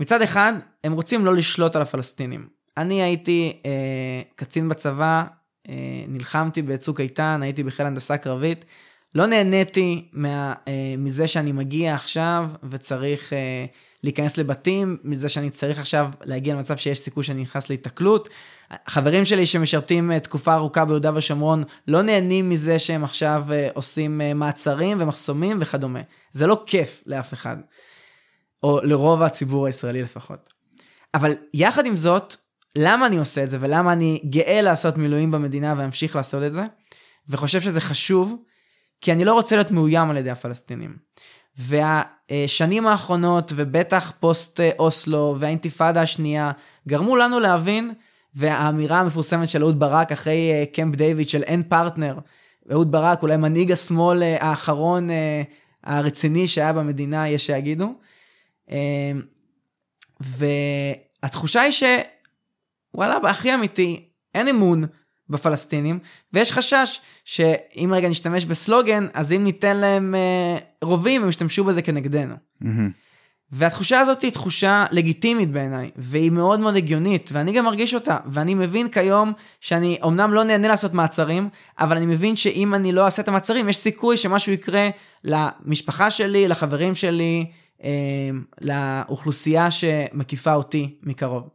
מצד אחד, הם רוצים לא לשלוט על הפלסטינים. אני הייתי אה, קצין בצבא, אה, נלחמתי בצוק איתן, הייתי בחיל הנדסה קרבית. לא נהניתי מה, אה, מזה שאני מגיע עכשיו וצריך אה, להיכנס לבתים, מזה שאני צריך עכשיו להגיע למצב שיש סיכוי שאני נכנס להיתקלות. חברים שלי שמשרתים אה, תקופה ארוכה ביהודה ושומרון לא נהנים מזה שהם עכשיו אה, עושים אה, מעצרים ומחסומים וכדומה. זה לא כיף לאף אחד. או לרוב הציבור הישראלי לפחות. אבל יחד עם זאת, למה אני עושה את זה ולמה אני גאה לעשות מילואים במדינה ואמשיך לעשות את זה, וחושב שזה חשוב, כי אני לא רוצה להיות מאוים על ידי הפלסטינים. והשנים האחרונות, ובטח פוסט אוסלו והאינתיפאדה השנייה, גרמו לנו להבין, והאמירה המפורסמת של אהוד ברק אחרי אה, קמפ דיוויד של אין פרטנר, אהוד ברק אולי מנהיג השמאל אה, האחרון אה, הרציני שהיה במדינה, יש שיגידו, והתחושה היא שוואלה, הכי אמיתי, אין אמון בפלסטינים, ויש חשש שאם רגע נשתמש בסלוגן, אז אם ניתן להם אה, רובים, הם ישתמשו בזה כנגדנו. Mm-hmm. והתחושה הזאת היא תחושה לגיטימית בעיניי, והיא מאוד מאוד הגיונית, ואני גם מרגיש אותה, ואני מבין כיום שאני אמנם לא נהנה לעשות מעצרים, אבל אני מבין שאם אני לא אעשה את המעצרים, יש סיכוי שמשהו יקרה למשפחה שלי, לחברים שלי, אמ, לאוכלוסייה שמקיפה אותי מקרוב.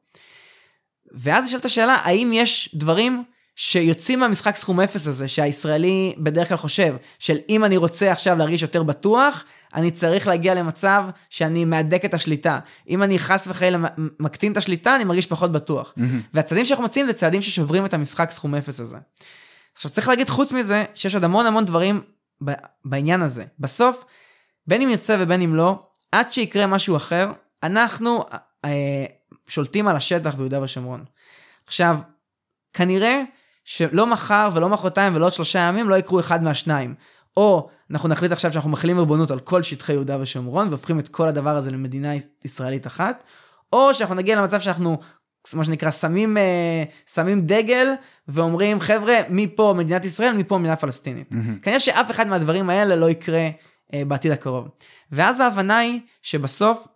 ואז נשאלת השאלה, האם יש דברים שיוצאים מהמשחק סכום אפס הזה, שהישראלי בדרך כלל חושב, של אם אני רוצה עכשיו להרגיש יותר בטוח, אני צריך להגיע למצב שאני מהדק את השליטה. אם אני חס וחלילה מקטין את השליטה, אני מרגיש פחות בטוח. Mm-hmm. והצעדים שאנחנו מוצאים זה צעדים ששוברים את המשחק סכום אפס הזה. עכשיו צריך להגיד חוץ מזה, שיש עוד המון המון דברים בעניין הזה. בסוף, בין אם ירצה ובין אם לא, עד שיקרה משהו אחר, אנחנו אה, שולטים על השטח ביהודה ושומרון. עכשיו, כנראה שלא מחר ולא מחרתיים ולא עוד שלושה ימים לא יקרו אחד מהשניים. או אנחנו נחליט עכשיו שאנחנו מכילים ריבונות על כל שטחי יהודה ושומרון והופכים את כל הדבר הזה למדינה ישראלית אחת, או שאנחנו נגיע למצב שאנחנו מה שנקרא שמים אה, שמים דגל ואומרים חבר'ה מפה מדינת ישראל מפה מדינה פלסטינית. Mm-hmm. כנראה שאף אחד מהדברים האלה לא יקרה בעתיד הקרוב. ואז ההבנה היא שבסוף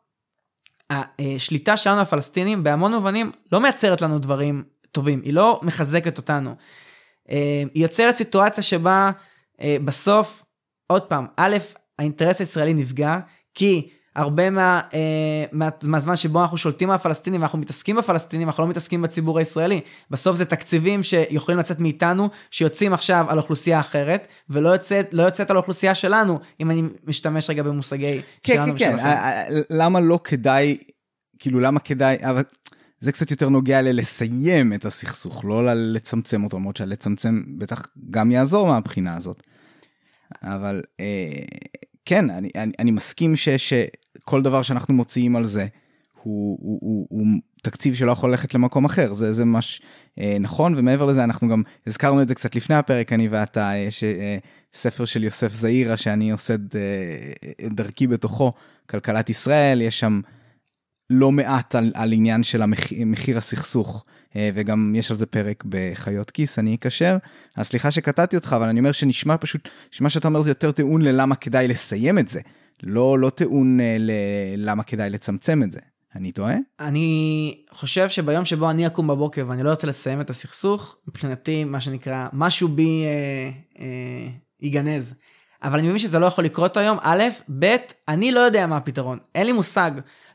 השליטה שלנו הפלסטינים בהמון מובנים לא מייצרת לנו דברים טובים, היא לא מחזקת אותנו. אה, היא יוצרת סיטואציה שבה אה, בסוף, עוד פעם, א', האינטרס הישראלי נפגע, כי הרבה מה, אה, מה, מהזמן שבו אנחנו שולטים על הפלסטינים ואנחנו מתעסקים בפלסטינים, אנחנו לא מתעסקים בציבור הישראלי. בסוף זה תקציבים שיכולים לצאת מאיתנו, שיוצאים עכשיו על אוכלוסייה אחרת, ולא יוצאת, לא יוצאת על האוכלוסייה שלנו, אם אני משתמש רגע במושגי כן, שלנו כן, כן, כן, למה לא כדאי, כאילו למה כדאי, אבל זה קצת יותר נוגע ללסיים את הסכסוך, לא לצמצם אותו, למרות שלצמצם בטח גם יעזור מהבחינה הזאת. אבל אה, כן, אני, אני, אני מסכים ש, שכל דבר שאנחנו מוציאים על זה הוא, הוא, הוא, הוא תקציב שלא יכול ללכת למקום אחר, זה, זה ממש אה, נכון, ומעבר לזה אנחנו גם הזכרנו את זה קצת לפני הפרק, אני ואתה, יש אה, ספר של יוסף זעירה שאני עושה את אה, דרכי בתוכו, כלכלת ישראל, יש שם לא מעט על, על עניין של המחיר, מחיר הסכסוך. אה, וגם יש על זה פרק בחיות כיס, אני אקשר. אז סליחה שקטעתי אותך, אבל אני אומר שנשמע פשוט, שמה שאתה אומר זה יותר טיעון ללמה כדאי לסיים את זה, לא, לא טיעון אה, ללמה כדאי לצמצם את זה. אני טועה? אני חושב שביום שבו אני אקום בבוקר ואני לא רוצה לסיים את הסכסוך, מבחינתי, מה שנקרא, משהו בי אה, אה, ייגנז. אבל אני מבין שזה לא יכול לקרות היום, א', ב', אני לא יודע מה הפתרון, אין לי מושג.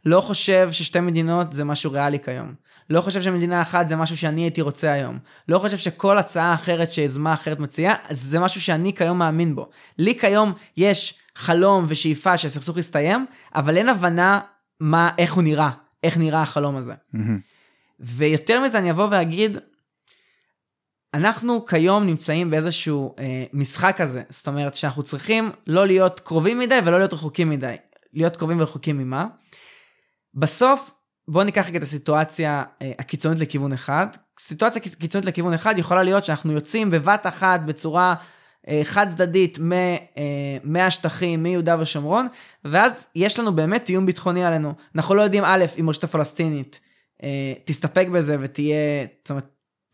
לא חושב ששתי מדינות זה משהו ריאלי כיום. לא חושב שמדינה אחת זה משהו שאני הייתי רוצה היום. לא חושב שכל הצעה אחרת שיזמה אחרת מציעה, זה משהו שאני כיום מאמין בו. לי כיום יש חלום ושאיפה שהסכסוך יסתיים, אבל אין הבנה מה, איך הוא נראה, איך נראה החלום הזה. Mm-hmm. ויותר מזה אני אבוא ואגיד, אנחנו כיום נמצאים באיזשהו אה, משחק כזה, זאת אומרת שאנחנו צריכים לא להיות קרובים מדי ולא להיות רחוקים מדי. להיות קרובים ורחוקים ממה? בסוף בוא ניקח רגע את הסיטואציה אה, הקיצונית לכיוון אחד. סיטואציה קיצונית לכיוון אחד יכולה להיות שאנחנו יוצאים בבת אחת בצורה חד צדדית אה, מהשטחים, מיהודה ושומרון, ואז יש לנו באמת איום ביטחוני עלינו. אנחנו לא יודעים א', אם הרשות הפלסטינית תסתפק בזה ותהיה, זאת אומרת,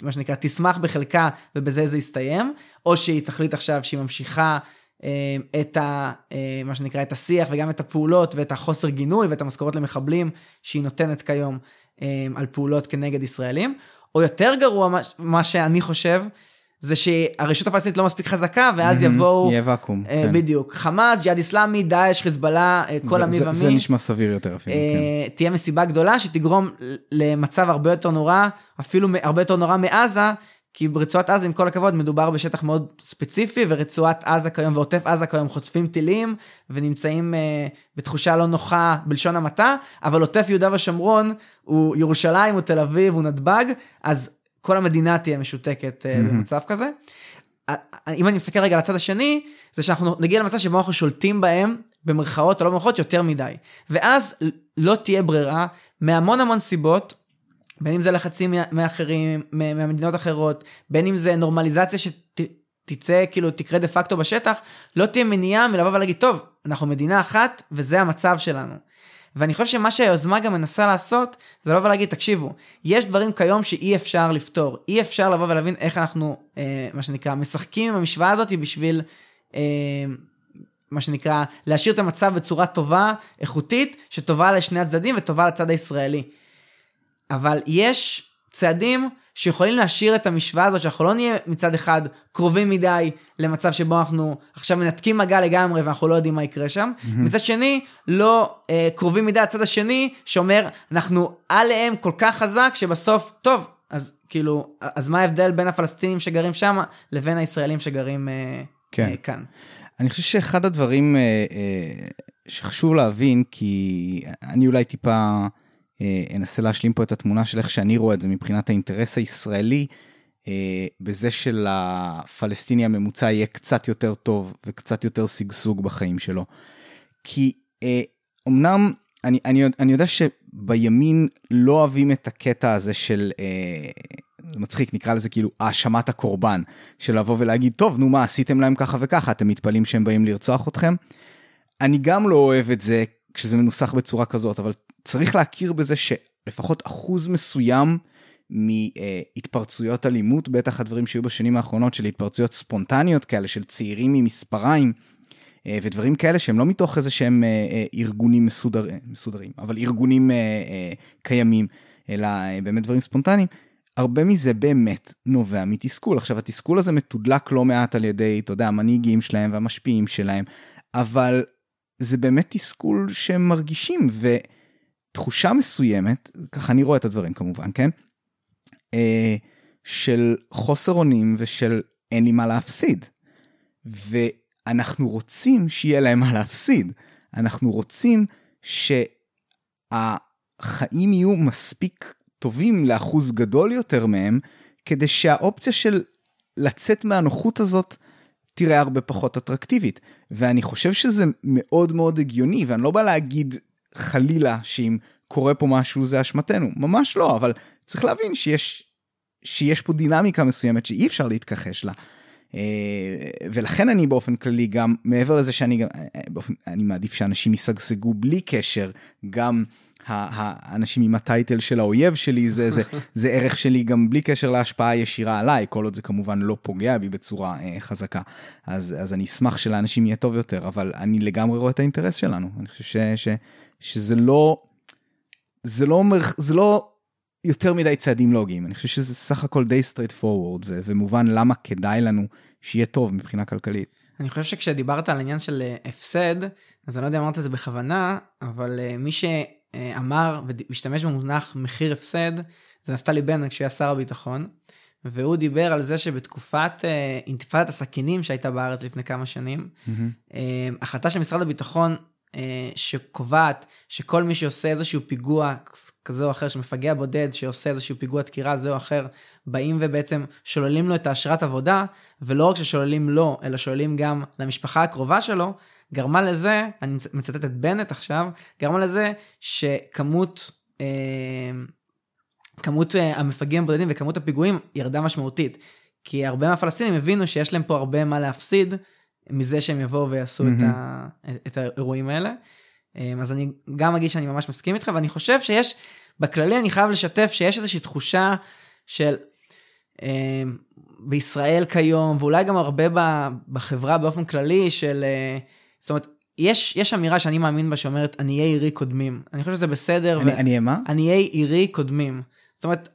מה שנקרא, תשמח בחלקה ובזה זה יסתיים, או שהיא תחליט עכשיו שהיא ממשיכה אה, את ה, אה, מה שנקרא את השיח וגם את הפעולות ואת החוסר גינוי ואת המשכורות למחבלים שהיא נותנת כיום אה, על פעולות כנגד ישראלים. או יותר גרוע מה שאני חושב זה שהרשות הפלסטינית לא מספיק חזקה ואז יבואו, יהיה ואקום, כן. בדיוק, חמאס, ג'יהאד איסלאמי, דאעש, חיזבאללה, כל המי ומי. זה נשמע סביר יותר אפילו, כן. תהיה מסיבה גדולה שתגרום למצב הרבה יותר נורא, אפילו הרבה יותר נורא מעזה, כי ברצועת עזה עם כל הכבוד מדובר בשטח מאוד ספציפי ורצועת עזה כיום ועוטף עזה כיום חוטפים טילים ונמצאים uh, בתחושה לא נוחה בלשון המעטה אבל עוטף יהודה ושומרון הוא ירושלים הוא תל אביב הוא נתב"ג אז כל המדינה תהיה משותקת mm-hmm. במצב כזה. אם אני מסתכל רגע על הצד השני זה שאנחנו נגיע למצב שבו אנחנו שולטים בהם במרכאות או לא במרכאות יותר מדי ואז לא תהיה ברירה מהמון המון סיבות בין אם זה לחצים מאחרים, מהמדינות אחרות, בין אם זה נורמליזציה שתצא, כאילו תקרה דה פקטו בשטח, לא תהיה מניעה מלבוא ולהגיד, טוב, אנחנו מדינה אחת וזה המצב שלנו. ואני חושב שמה שהיוזמה גם מנסה לעשות, זה לבוא ולהגיד, תקשיבו, יש דברים כיום שאי אפשר לפתור, אי אפשר לבוא ולהבין איך אנחנו, אה, מה שנקרא, משחקים עם המשוואה הזאת בשביל... אה, מה שנקרא, להשאיר את המצב בצורה טובה, איכותית, שטובה לשני הצדדים וטובה לצד הישראלי. אבל יש צעדים שיכולים להשאיר את המשוואה הזאת שאנחנו לא נהיה מצד אחד קרובים מדי למצב שבו אנחנו עכשיו מנתקים מגע לגמרי ואנחנו לא יודעים מה יקרה שם. Mm-hmm. מצד שני לא אה, קרובים מדי לצד השני שאומר אנחנו עליהם כל כך חזק שבסוף טוב אז כאילו, אז מה ההבדל בין הפלסטינים שגרים שם לבין הישראלים שגרים אה, כן. אה, כאן? אני חושב שאחד הדברים אה, אה, שחשוב להבין, כי אני אולי טיפה אנסה להשלים פה את התמונה של איך שאני רואה את זה מבחינת האינטרס הישראלי, אה, בזה שלפלסטיני הממוצע יהיה קצת יותר טוב וקצת יותר שגשוג בחיים שלו. כי אה, אמנם אני, אני, אני יודע שבימין לא אוהבים את הקטע הזה של, אה, זה מצחיק, נקרא לזה כאילו האשמת הקורבן, של לבוא ולהגיד, טוב, נו מה, עשיתם להם ככה וככה, אתם מתפלאים שהם באים לרצוח אתכם? אני גם לא אוהב את זה כשזה מנוסח בצורה כזאת, אבל צריך להכיר בזה שלפחות אחוז מסוים מהתפרצויות אלימות, בטח הדברים שהיו בשנים האחרונות של התפרצויות ספונטניות כאלה, של צעירים ממספריים, אה, ודברים כאלה שהם לא מתוך איזה שהם אה, אה, ארגונים מסודר, מסודרים, אבל ארגונים קיימים, אלא באמת דברים ספונטניים. הרבה מזה באמת נובע מתסכול. עכשיו, התסכול הזה מתודלק לא מעט על ידי, אתה יודע, המנהיגים שלהם והמשפיעים שלהם, אבל זה באמת תסכול שהם מרגישים, ותחושה מסוימת, ככה אני רואה את הדברים כמובן, כן? של חוסר אונים ושל אין לי מה להפסיד. אנחנו רוצים שיהיה להם מה להפסיד. אנחנו רוצים שהחיים יהיו מספיק טובים לאחוז גדול יותר מהם, כדי שהאופציה של לצאת מהנוחות הזאת תראה הרבה פחות אטרקטיבית. ואני חושב שזה מאוד מאוד הגיוני, ואני לא בא להגיד חלילה שאם קורה פה משהו זה אשמתנו, ממש לא, אבל צריך להבין שיש, שיש פה דינמיקה מסוימת שאי אפשר להתכחש לה. אה, ולכן אני באופן כללי גם מעבר לזה שאני גם אה, באופן אני מעדיף שאנשים ישגשגו בלי קשר גם האנשים עם הטייטל של האויב שלי זה זה זה ערך שלי גם בלי קשר להשפעה ישירה עליי כל עוד זה כמובן לא פוגע בי בצורה אה, חזקה. אז אז אני אשמח שלאנשים יהיה טוב יותר אבל אני לגמרי רואה את האינטרס שלנו. אני חושב ש, ש, שזה לא זה לא אומר זה לא יותר מדי צעדים לוגיים, אני חושב שזה סך הכל די forward ו- ומובן למה כדאי לנו שיהיה טוב מבחינה כלכלית. אני חושב שכשדיברת על העניין של אה, הפסד, אז אני לא יודע אם אמרת את זה בכוונה, אבל אה, מי שאמר והשתמש במונח מחיר הפסד, זה נפתלי בנט כשהוא היה שר הביטחון, והוא דיבר על זה שבתקופת אה, אינתיפאדת הסכינים שהייתה בארץ לפני כמה שנים, mm-hmm. החלטה של משרד הביטחון שקובעת שכל מי שעושה איזשהו פיגוע כזה או אחר, שמפגע בודד שעושה איזשהו פיגוע דקירה זה או אחר, באים ובעצם שוללים לו את האשרת עבודה, ולא רק ששוללים לו, אלא שוללים גם למשפחה הקרובה שלו, גרמה לזה, אני מצטט את בנט עכשיו, גרמה לזה שכמות אה, כמות אה, המפגעים הבודדים וכמות הפיגועים ירדה משמעותית. כי הרבה מהפלסטינים הבינו שיש להם פה הרבה מה להפסיד מזה שהם יבואו ויעשו mm-hmm. את, ה, את האירועים האלה. אה, אז אני גם אגיד שאני ממש מסכים איתך ואני חושב שיש בכללי אני חייב לשתף שיש איזושהי תחושה של אה, בישראל כיום ואולי גם הרבה בחברה באופן כללי של אה, זאת אומרת יש יש אמירה שאני מאמין בה שאומרת עניי עירי קודמים אני חושב שזה בסדר. אני, ו... עניי מה? עניי עירי קודמים. זאת אומרת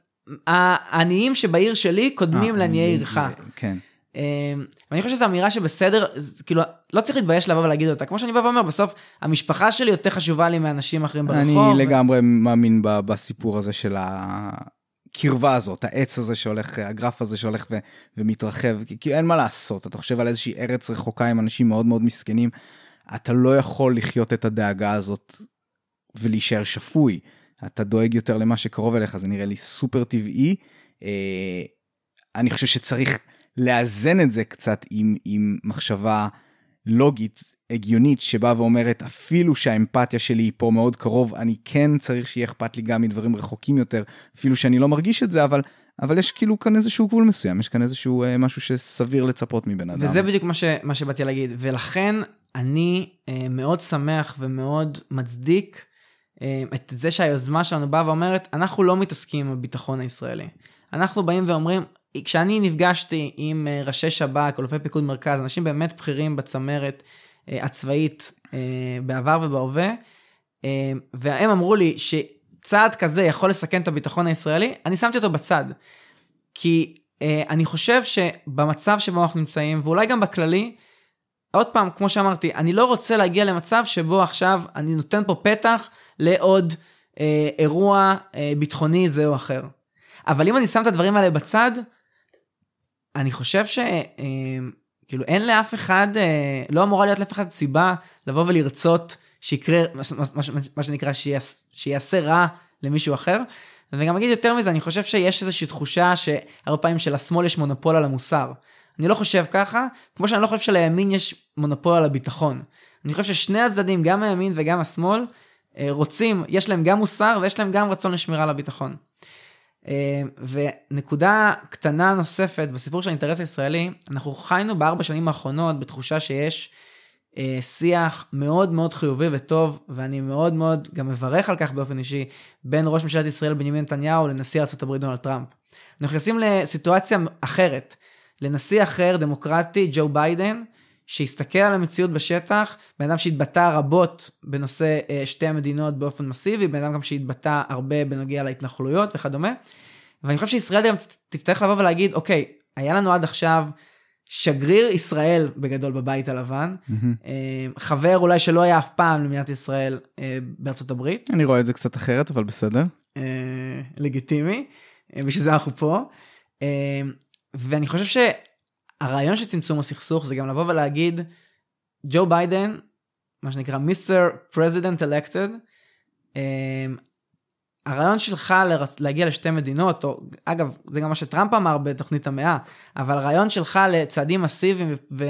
העניים שבעיר שלי קודמים לעניי עירך. כן. אמ, ואני חושב שזו אמירה שבסדר, כאילו, לא צריך להתבייש לבוא ולהגיד אותה. כמו שאני בא ואומר, בסוף המשפחה שלי יותר חשובה לי מאנשים אחרים ברחוב. אני לגמרי מאמין בסיפור הזה של הקרבה הזאת, העץ הזה שהולך, הגרף הזה שהולך ו- ומתרחב, כי אין מה לעשות, אתה חושב על איזושהי ארץ רחוקה עם אנשים מאוד מאוד מסכנים, אתה לא יכול לחיות את הדאגה הזאת ולהישאר שפוי. אתה דואג יותר למה שקרוב אליך, זה נראה לי סופר טבעי. אה, אני חושב שצריך לאזן את זה קצת עם, עם מחשבה לוגית, הגיונית, שבאה ואומרת, אפילו שהאמפתיה שלי היא פה מאוד קרוב, אני כן צריך שיהיה אכפת לי גם מדברים רחוקים יותר, אפילו שאני לא מרגיש את זה, אבל... אבל יש כאילו כאן איזשהו גבול מסוים, יש כאן איזשהו אה, משהו שסביר לצפות מבן אדם. וזה בדיוק מה, ש, מה שבאתי להגיד, ולכן אני אה, מאוד שמח ומאוד מצדיק אה, את זה שהיוזמה שלנו באה ואומרת, אנחנו לא מתעסקים עם הביטחון הישראלי. אנחנו באים ואומרים, כשאני נפגשתי עם אה, ראשי שב"כ, אלופי פיקוד מרכז, אנשים באמת בכירים בצמרת הצבאית אה, בעבר ובהווה, והם אמרו לי שצעד כזה יכול לסכן את הביטחון הישראלי, אני שמתי אותו בצד. כי אני חושב שבמצב שבו אנחנו נמצאים, ואולי גם בכללי, עוד פעם, כמו שאמרתי, אני לא רוצה להגיע למצב שבו עכשיו אני נותן פה פתח לעוד אה, אירוע אה, ביטחוני זה או אחר. אבל אם אני שם את הדברים האלה בצד, אני חושב ש... אה, כאילו אין לאף אחד, אה, לא אמורה להיות לאף אחד סיבה לבוא ולרצות שיקרה מה, מה, מה, מה שנקרא שיעש, שיעשה רע למישהו אחר. ואני גם אגיד יותר מזה, אני חושב שיש איזושהי תחושה שהרבה פעמים שלשמאל יש מונופול על המוסר. אני לא חושב ככה, כמו שאני לא חושב שלימין יש מונופול על הביטחון. אני חושב ששני הצדדים, גם הימין וגם השמאל, אה, רוצים, יש להם גם מוסר ויש להם גם רצון לשמירה על הביטחון. אה, ונקודה קטנה נוספת בסיפור של האינטרס הישראלי, אנחנו חיינו בארבע שנים האחרונות בתחושה שיש אה, שיח מאוד מאוד חיובי וטוב, ואני מאוד מאוד גם מברך על כך באופן אישי, בין ראש ממשלת ישראל בנימין נתניהו לנשיא ארה"ב דונלד טראמפ. אנחנו נכנסים לסיטואציה אחרת, לנשיא אחר, דמוקרטי, ג'ו ביידן, שהסתכל על המציאות בשטח, בן אדם שהתבטא רבות בנושא אה, שתי המדינות באופן מסיבי, בן אדם גם שהתבטא הרבה בנוגע להתנחלויות וכדומה. ואני חושב שישראל גם תצטרך לבוא ולהגיד, אוקיי, היה לנו עד עכשיו שגריר ישראל בגדול בבית הלבן, mm-hmm. חבר אולי שלא היה אף פעם למדינת ישראל אה, בארצות הברית. אני רואה את זה קצת אחרת, אבל בסדר. לגיטימי, בשביל זה אנחנו פה. ואני חושב שהרעיון של צמצום הסכסוך זה גם לבוא ולהגיד, ג'ו ביידן, מה שנקרא Mister President elected, הרעיון שלך להגיע לשתי מדינות, או אגב, זה גם מה שטראמפ אמר בתוכנית המאה, אבל הרעיון שלך לצעדים מסיביים ו...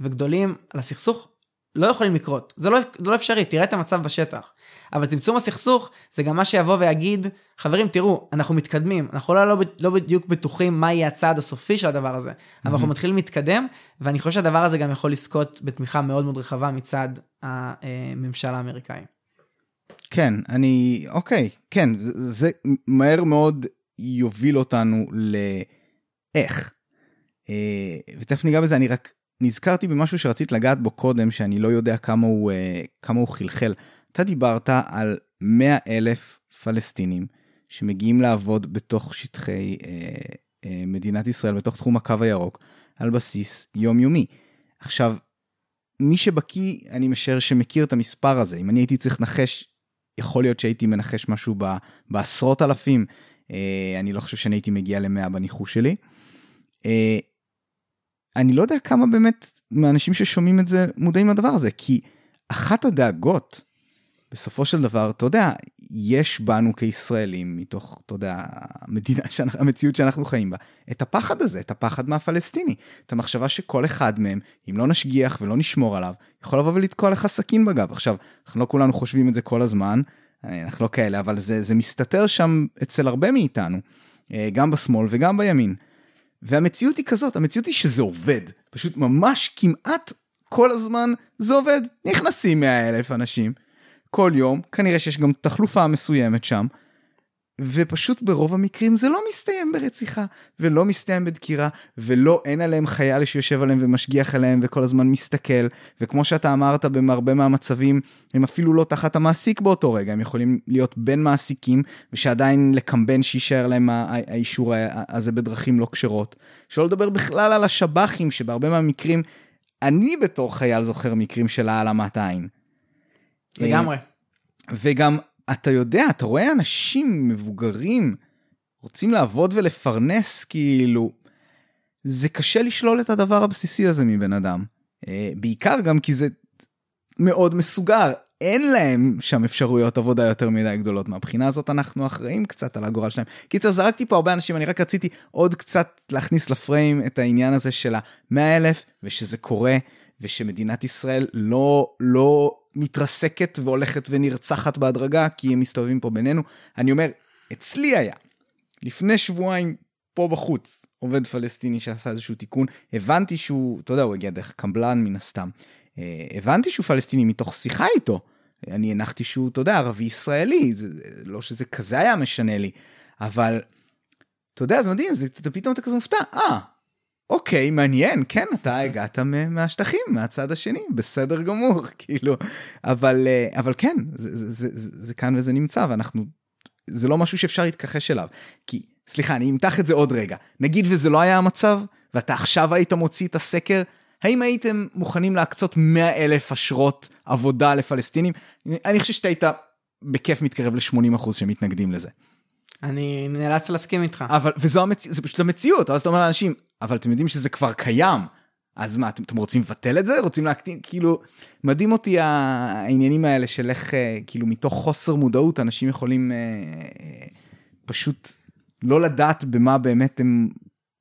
וגדולים על הסכסוך לא יכולים לקרות. זה לא, זה לא אפשרי, תראה את המצב בשטח. אבל צמצום הסכסוך זה גם מה שיבוא ויגיד, חברים תראו, אנחנו מתקדמים, אנחנו לא, לא, לא בדיוק בטוחים מה יהיה הצעד הסופי של הדבר הזה, אבל אנחנו מתחילים להתקדם, ואני חושב שהדבר הזה גם יכול לזכות בתמיכה מאוד מאוד רחבה מצד הממשל האמריקאי. כן, אני, אוקיי, כן, זה, זה מהר מאוד יוביל אותנו לאיך. אה, ותכף ניגע בזה, אני רק נזכרתי במשהו שרצית לגעת בו קודם, שאני לא יודע כמה הוא, אה, כמה הוא חלחל. אתה דיברת על 100 אלף פלסטינים שמגיעים לעבוד בתוך שטחי אה, אה, מדינת ישראל, בתוך תחום הקו הירוק, על בסיס יומיומי. עכשיו, מי שבקיא, אני משער שמכיר את המספר הזה. אם אני הייתי צריך לנחש, יכול להיות שהייתי מנחש משהו ב, בעשרות אלפים. אה, אני לא חושב שאני הייתי מגיע למאה בניחוש שלי. אה, אני לא יודע כמה באמת מהאנשים ששומעים את זה מודעים לדבר הזה, כי אחת הדאגות, בסופו של דבר, אתה יודע, יש בנו כישראלים, מתוך, אתה יודע, המדינה, שאנחנו, המציאות שאנחנו חיים בה, את הפחד הזה, את הפחד מהפלסטיני, את המחשבה שכל אחד מהם, אם לא נשגיח ולא נשמור עליו, יכול לבוא ולתקוע לך סכין בגב. עכשיו, אנחנו לא כולנו חושבים את זה כל הזמן, אנחנו לא כאלה, אבל זה, זה מסתתר שם אצל הרבה מאיתנו, אה, גם בשמאל וגם בימין. והמציאות היא כזאת, המציאות היא שזה עובד. פשוט ממש כמעט כל הזמן זה עובד. נכנסים 100 אלף אנשים כל יום, כנראה שיש גם תחלופה מסוימת שם, ופשוט ברוב המקרים זה לא מסתיים ברציחה, ולא מסתיים בדקירה, ולא אין עליהם חייל שיושב עליהם ומשגיח עליהם וכל הזמן מסתכל, וכמו שאתה אמרת בהרבה מהמצבים, הם אפילו לא תחת המעסיק באותו רגע, הם יכולים להיות בין מעסיקים, ושעדיין לקמבן שיישאר להם האישור הזה בדרכים לא כשרות. שלא לדבר בכלל על השב"חים, שבהרבה מהמקרים, אני בתור חייל זוכר מקרים של העלמת עין. לגמרי. וגם אתה יודע, אתה רואה אנשים מבוגרים רוצים לעבוד ולפרנס, כאילו, זה קשה לשלול את הדבר הבסיסי הזה מבן אדם. אה, בעיקר גם כי זה מאוד מסוגר, אין להם שם אפשרויות עבודה יותר מדי גדולות. מהבחינה הזאת אנחנו אחראים קצת על הגורל שלהם. קיצר, זרקתי פה הרבה אנשים, אני רק רציתי עוד קצת להכניס לפריים את העניין הזה של ה-100 אלף, ושזה קורה, ושמדינת ישראל לא, לא מתרסקת והולכת ונרצחת בהדרגה, כי הם מסתובבים פה בינינו. אני אומר, אצלי היה, לפני שבועיים פה בחוץ, עובד פלסטיני שעשה איזשהו תיקון, הבנתי שהוא, אתה יודע, הוא הגיע דרך קמבלן מן הסתם. אה, הבנתי שהוא פלסטיני מתוך שיחה איתו. אני הנחתי שהוא, אתה יודע, ערבי ישראלי, זה, לא שזה כזה היה משנה לי, אבל, אתה יודע, זה מדהים, זה, אתה פתאום אתה כזה מופתע, אה, אוקיי, מעניין, כן, אתה הגעת מהשטחים, מהצד השני, בסדר גמור, כאילו, אבל, אה, אבל כן, זה, זה, זה, זה, כאן וזה נמצא, ואנחנו, זה לא משהו שאפשר להתכחש אליו. כי, סליחה, אני אמתח את זה עוד רגע, נגיד וזה לא היה המצב, ואתה עכשיו היית מוציא את הסקר, האם הייתם מוכנים להקצות 100 אלף אשרות עבודה לפלסטינים? אני חושב שאתה היית בכיף מתקרב ל-80% שמתנגדים לזה. אני נאלץ להסכים איתך. אבל, וזו המציאות, זה פשוט המציאות, אז אתה אומר לאנשים, אבל אתם יודעים שזה כבר קיים, אז מה, אתם, אתם רוצים לבטל את זה? רוצים להקטין, כאילו, מדהים אותי העניינים האלה של איך, אה, כאילו, מתוך חוסר מודעות, אנשים יכולים אה, אה, פשוט לא לדעת במה באמת הם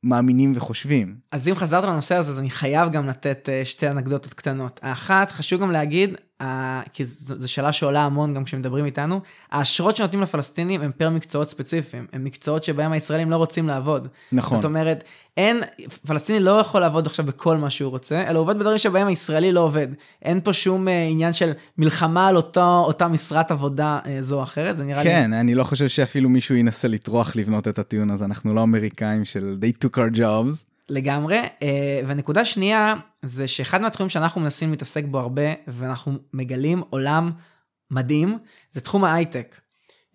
מאמינים וחושבים. אז אם חזרת לנושא הזה, אז אני חייב גם לתת אה, שתי אנקדוטות קטנות. האחת, חשוב גם להגיד, כי זו שאלה שעולה המון גם כשמדברים איתנו, האשרות שנותנים לפלסטינים הם פר מקצועות ספציפיים, הם מקצועות שבהם הישראלים לא רוצים לעבוד. נכון. זאת אומרת, אין, פלסטיני לא יכול לעבוד עכשיו בכל מה שהוא רוצה, אלא עובד בדברים שבהם הישראלי לא עובד. אין פה שום אה, עניין של מלחמה על אותו, אותה משרת עבודה אה, זו או אחרת, זה נראה כן, לי... כן, אני לא חושב שאפילו מישהו ינסה לטרוח לבנות את הטיעון הזה, אנחנו לא אמריקאים של they took our jobs. לגמרי. אה, ונקודה שנייה, זה שאחד מהתחומים שאנחנו מנסים להתעסק בו הרבה, ואנחנו מגלים עולם מדהים, זה תחום ההייטק.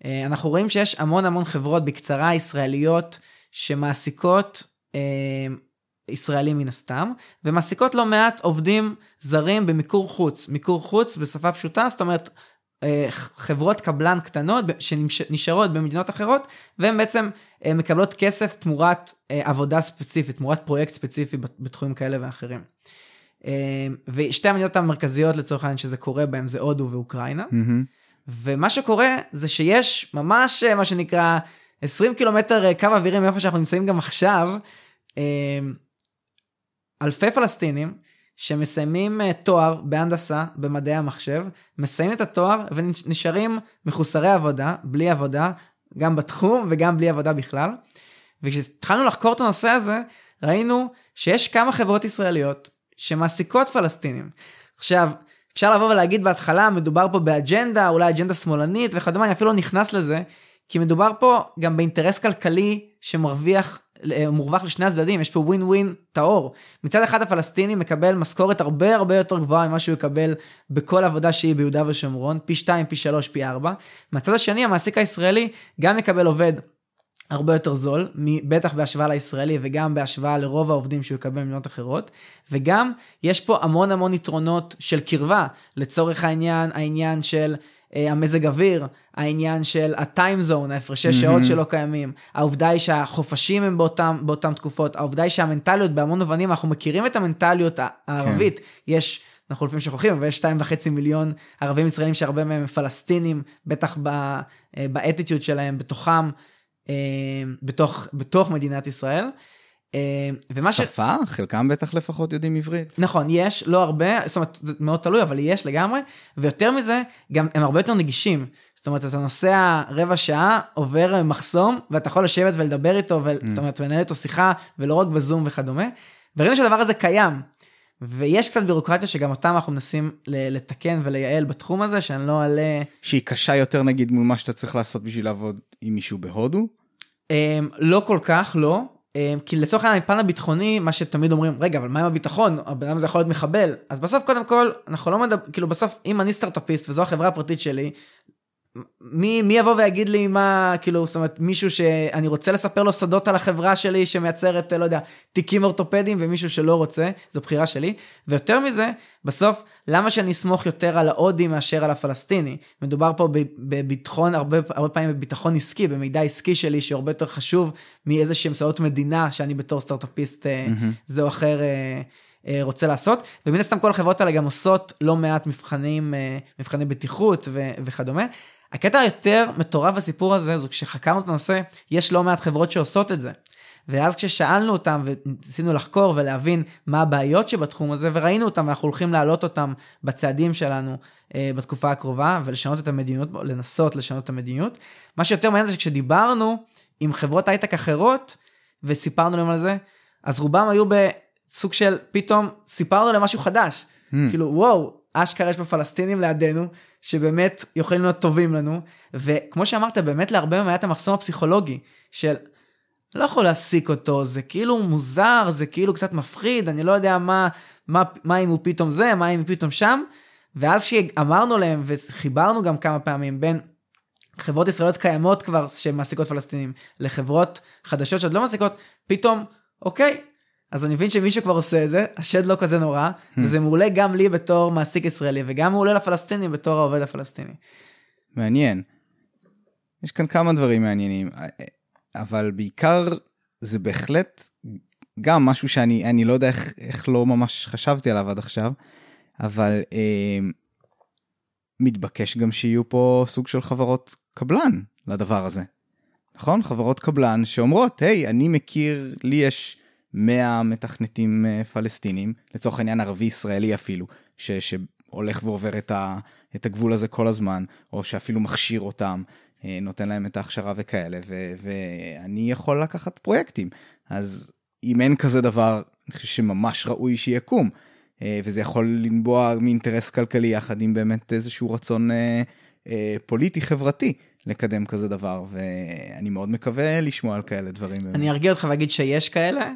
אה, אנחנו רואים שיש המון המון חברות, בקצרה ישראליות, שמעסיקות אה, ישראלים מן הסתם, ומעסיקות לא מעט עובדים זרים במיקור חוץ. מיקור חוץ בשפה פשוטה, זאת אומרת, חברות קבלן קטנות שנשארות במדינות אחרות והן בעצם אה, מקבלות כסף תמורת אה, עבודה ספציפית, תמורת פרויקט ספציפי בתחומים כאלה ואחרים. ושתי המדינות המרכזיות לצורך העניין שזה קורה בהן זה הודו ואוקראינה. Mm-hmm. ומה שקורה זה שיש ממש מה שנקרא 20 קילומטר קו אווירי מאיפה שאנחנו נמצאים גם עכשיו, אלפי פלסטינים שמסיימים אה, תואר בהנדסה במדעי המחשב, מסיימים את התואר ונשארים מחוסרי עבודה, בלי עבודה, גם בתחום וגם בלי עבודה בכלל. וכשהתחלנו לחקור את הנושא הזה, ראינו שיש כמה חברות ישראליות שמעסיקות פלסטינים. עכשיו, אפשר לבוא ולהגיד בהתחלה, מדובר פה באג'נדה, אולי אג'נדה שמאלנית וכדומה, אני אפילו לא נכנס לזה, כי מדובר פה גם באינטרס כלכלי שמרוויח מורווח לשני הצדדים, יש פה ווין ווין טהור. מצד אחד הפלסטיני מקבל משכורת הרבה הרבה יותר גבוהה ממה שהוא יקבל בכל עבודה שהיא ביהודה ושומרון, פי 2, פי 3, פי 4. מהצד השני המעסיק הישראלי גם יקבל עובד הרבה יותר זול, בטח בהשוואה לישראלי וגם בהשוואה לרוב העובדים שהוא יקבל במדינות אחרות, וגם יש פה המון המון יתרונות של קרבה, לצורך העניין, העניין של אה, המזג אוויר, העניין של הטיים זון, ההפרשי mm-hmm. שעות שלא קיימים, העובדה היא שהחופשים הם באותם, באותם תקופות, העובדה היא שהמנטליות בהמון מובנים, אנחנו מכירים את המנטליות הערבית, כן. יש, אנחנו לפעמים שוכחים, אבל יש שתיים וחצי מיליון ערבים ישראלים שהרבה מהם פלסטינים, בטח אה, באטיטיוד שלהם, בתוכם, אה, בתוך, בתוך מדינת ישראל. ומה שפה? חלקם בטח לפחות יודעים עברית. נכון, יש, לא הרבה, זאת אומרת, זה מאוד תלוי, אבל יש לגמרי, ויותר מזה, גם הם הרבה יותר נגישים. זאת אומרת, אתה נוסע רבע שעה, עובר מחסום, ואתה יכול לשבת ולדבר איתו, ו... mm. אומרת, ולנהל איתו שיחה, ולא רק בזום וכדומה. וראינו שהדבר הזה קיים. ויש קצת בירוקרטיה שגם אותם אנחנו מנסים לתקן ולייעל בתחום הזה, שאני לא אעלה... שהיא קשה יותר נגיד מול מה שאתה צריך לעשות בשביל לעבוד עם מישהו בהודו? אמ, לא כל כך, לא. אמ, כי לצורך העניין הפן הביטחוני מה שתמיד אומרים רגע אבל מה עם הביטחון? הבן אדם הזה יכול להיות מחבל. אז בסוף קודם כל אנחנו לא מדבר כאילו בסוף אם אני סטארטאפיסט וזו החברה הפרטית שלי מי, מי יבוא ויגיד לי מה, כאילו, זאת אומרת, מישהו שאני רוצה לספר לו סודות על החברה שלי שמייצרת, לא יודע, תיקים אורתופדיים ומישהו שלא רוצה, זו בחירה שלי. ויותר מזה, בסוף, למה שאני אסמוך יותר על ההודי מאשר על הפלסטיני? מדובר פה בביטחון, הרבה, הרבה פעמים בביטחון עסקי, במידע עסקי שלי, שהרבה יותר חשוב מאיזה שהם סודות מדינה שאני בתור סטארטאפיסט mm-hmm. זה או אחר. אה, אה, רוצה לעשות ומן הסתם כל החברות האלה גם עושות לא מעט מבחנים מבחני בטיחות וכדומה הקטע היותר מטורף בסיפור הזה זה כשחקרנו את הנושא, יש לא מעט חברות שעושות את זה. ואז כששאלנו אותם וניסינו לחקור ולהבין מה הבעיות שבתחום הזה וראינו אותם ואנחנו הולכים להעלות אותם בצעדים שלנו אה, בתקופה הקרובה ולשנות את המדיניות, לנסות לשנות את המדיניות. מה שיותר מעניין זה שכשדיברנו עם חברות הייטק אחרות וסיפרנו להם על זה, אז רובם היו בסוג של פתאום סיפרנו להם משהו חדש. Mm. כאילו וואו, אשכרה יש בפלסטינים לידינו שבאמת יכולים להיות טובים לנו, וכמו שאמרת, באמת להרבה מהם היה את המחסום הפסיכולוגי של לא יכול להעסיק אותו, זה כאילו מוזר, זה כאילו קצת מפחיד, אני לא יודע מה, מה, מה אם הוא פתאום זה, מה אם הוא פתאום שם, ואז שאמרנו להם וחיברנו גם כמה פעמים בין חברות ישראליות קיימות כבר שמעסיקות פלסטינים לחברות חדשות שעוד לא מעסיקות, פתאום, אוקיי, אז אני מבין שמישהו כבר עושה את זה, השד לא כזה נורא, hmm. וזה מעולה גם לי בתור מעסיק ישראלי, וגם מעולה לפלסטינים בתור העובד הפלסטיני. מעניין. יש כאן כמה דברים מעניינים, אבל בעיקר זה בהחלט גם משהו שאני אני לא יודע איך, איך לא ממש חשבתי עליו עד עכשיו, אבל אה, מתבקש גם שיהיו פה סוג של חברות קבלן לדבר הזה. נכון? חברות קבלן שאומרות, היי, אני מכיר, לי יש 100 מתכנתים אה, פלסטינים, לצורך העניין ערבי ישראלי אפילו, ש, שהולך ועובר את, ה, את הגבול הזה כל הזמן, או שאפילו מכשיר אותם, אה, נותן להם את ההכשרה וכאלה, ו, ואני יכול לקחת פרויקטים. אז אם אין כזה דבר, אני חושב שממש ראוי שיקום. אה, וזה יכול לנבוע מאינטרס כלכלי יחד עם באמת איזשהו רצון פוליטי חברתי לקדם כזה דבר ואני מאוד מקווה לשמוע על כאלה דברים. אני ארגיע אותך ואגיד שיש כאלה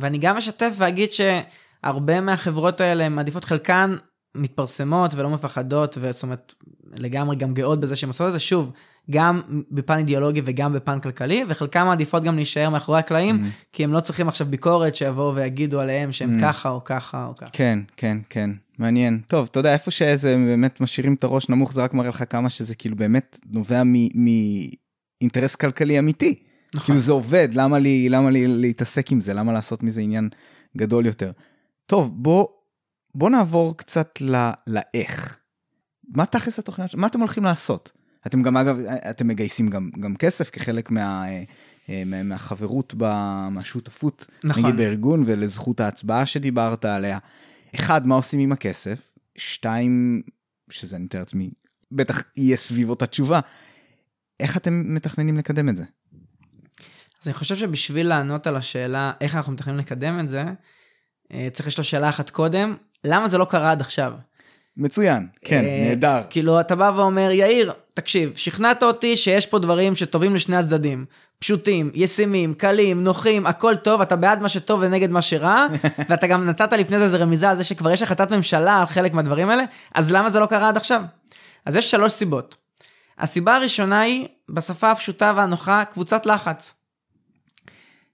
ואני גם אשתף ואגיד שהרבה מהחברות האלה מעדיפות חלקן מתפרסמות ולא מפחדות וזאת אומרת לגמרי גם גאות בזה שהן עושות את זה שוב גם בפן אידיאולוגי וגם בפן כלכלי וחלקם מעדיפות גם להישאר מאחורי הקלעים mm-hmm. כי הם לא צריכים עכשיו ביקורת שיבואו ויגידו עליהם שהם mm-hmm. ככה או ככה או ככה. כן כן כן מעניין טוב אתה יודע איפה שזה באמת משאירים את הראש נמוך זה רק מראה לך כמה שזה כאילו באמת נובע מאינטרס כלכלי אמיתי. נכון. כאילו זה עובד, למה לי, למה לי להתעסק עם זה, למה לעשות מזה עניין גדול יותר. טוב, בוא, בוא נעבור קצת ל, לאיך. מה תכלס התוכניות, מה אתם הולכים לעשות? אתם גם אגב, אתם מגייסים גם, גם כסף כחלק מה, אה, מהחברות, מהשותפות, נכון. נגיד בארגון ולזכות ההצבעה שדיברת עליה. אחד, מה עושים עם הכסף? שתיים, שזה אני מתאר לעצמי, בטח יהיה סביב אותה תשובה. איך אתם מתכננים לקדם את זה? אז אני חושב שבשביל לענות על השאלה איך אנחנו מתכננים לקדם את זה, אה, צריך לשאול שאלה אחת קודם, למה זה לא קרה עד עכשיו? מצוין, כן, אה, נהדר. כאילו אתה בא ואומר, יאיר, תקשיב, שכנעת אותי שיש פה דברים שטובים לשני הצדדים. פשוטים, ישימים, קלים, נוחים, הכל טוב, אתה בעד מה שטוב ונגד מה שרע, ואתה גם נתת לפני זה איזה רמיזה על זה שכבר יש החלטת ממשלה על חלק מהדברים האלה, אז למה זה לא קרה עד עכשיו? אז יש שלוש סיבות. הסיבה הראשונה היא, בשפה הפשוטה והנוחה, קבוצת לחץ.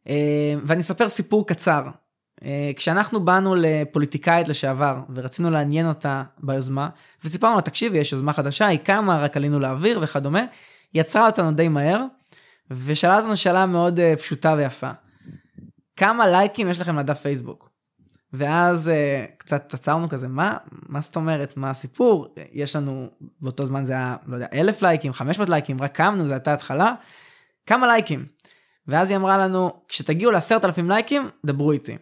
אה, ואני אספר סיפור קצר. אה, כשאנחנו באנו לפוליטיקאית לשעבר ורצינו לעניין אותה ביוזמה וסיפרנו לה תקשיבי יש יוזמה חדשה היא קמה רק עלינו לאוויר וכדומה יצרה אותנו די מהר ושאלה אותנו שאלה מאוד uh, פשוטה ויפה. כמה לייקים יש לכם לדף פייסבוק? ואז uh, קצת עצרנו כזה מה מה זאת אומרת מה הסיפור יש לנו באותו זמן זה היה לא יודע אלף לייקים 500 לייקים רק קמנו זה הייתה התחלה כמה לייקים ואז היא אמרה לנו, כשתגיעו לעשרת אלפים לייקים, דברו איתי.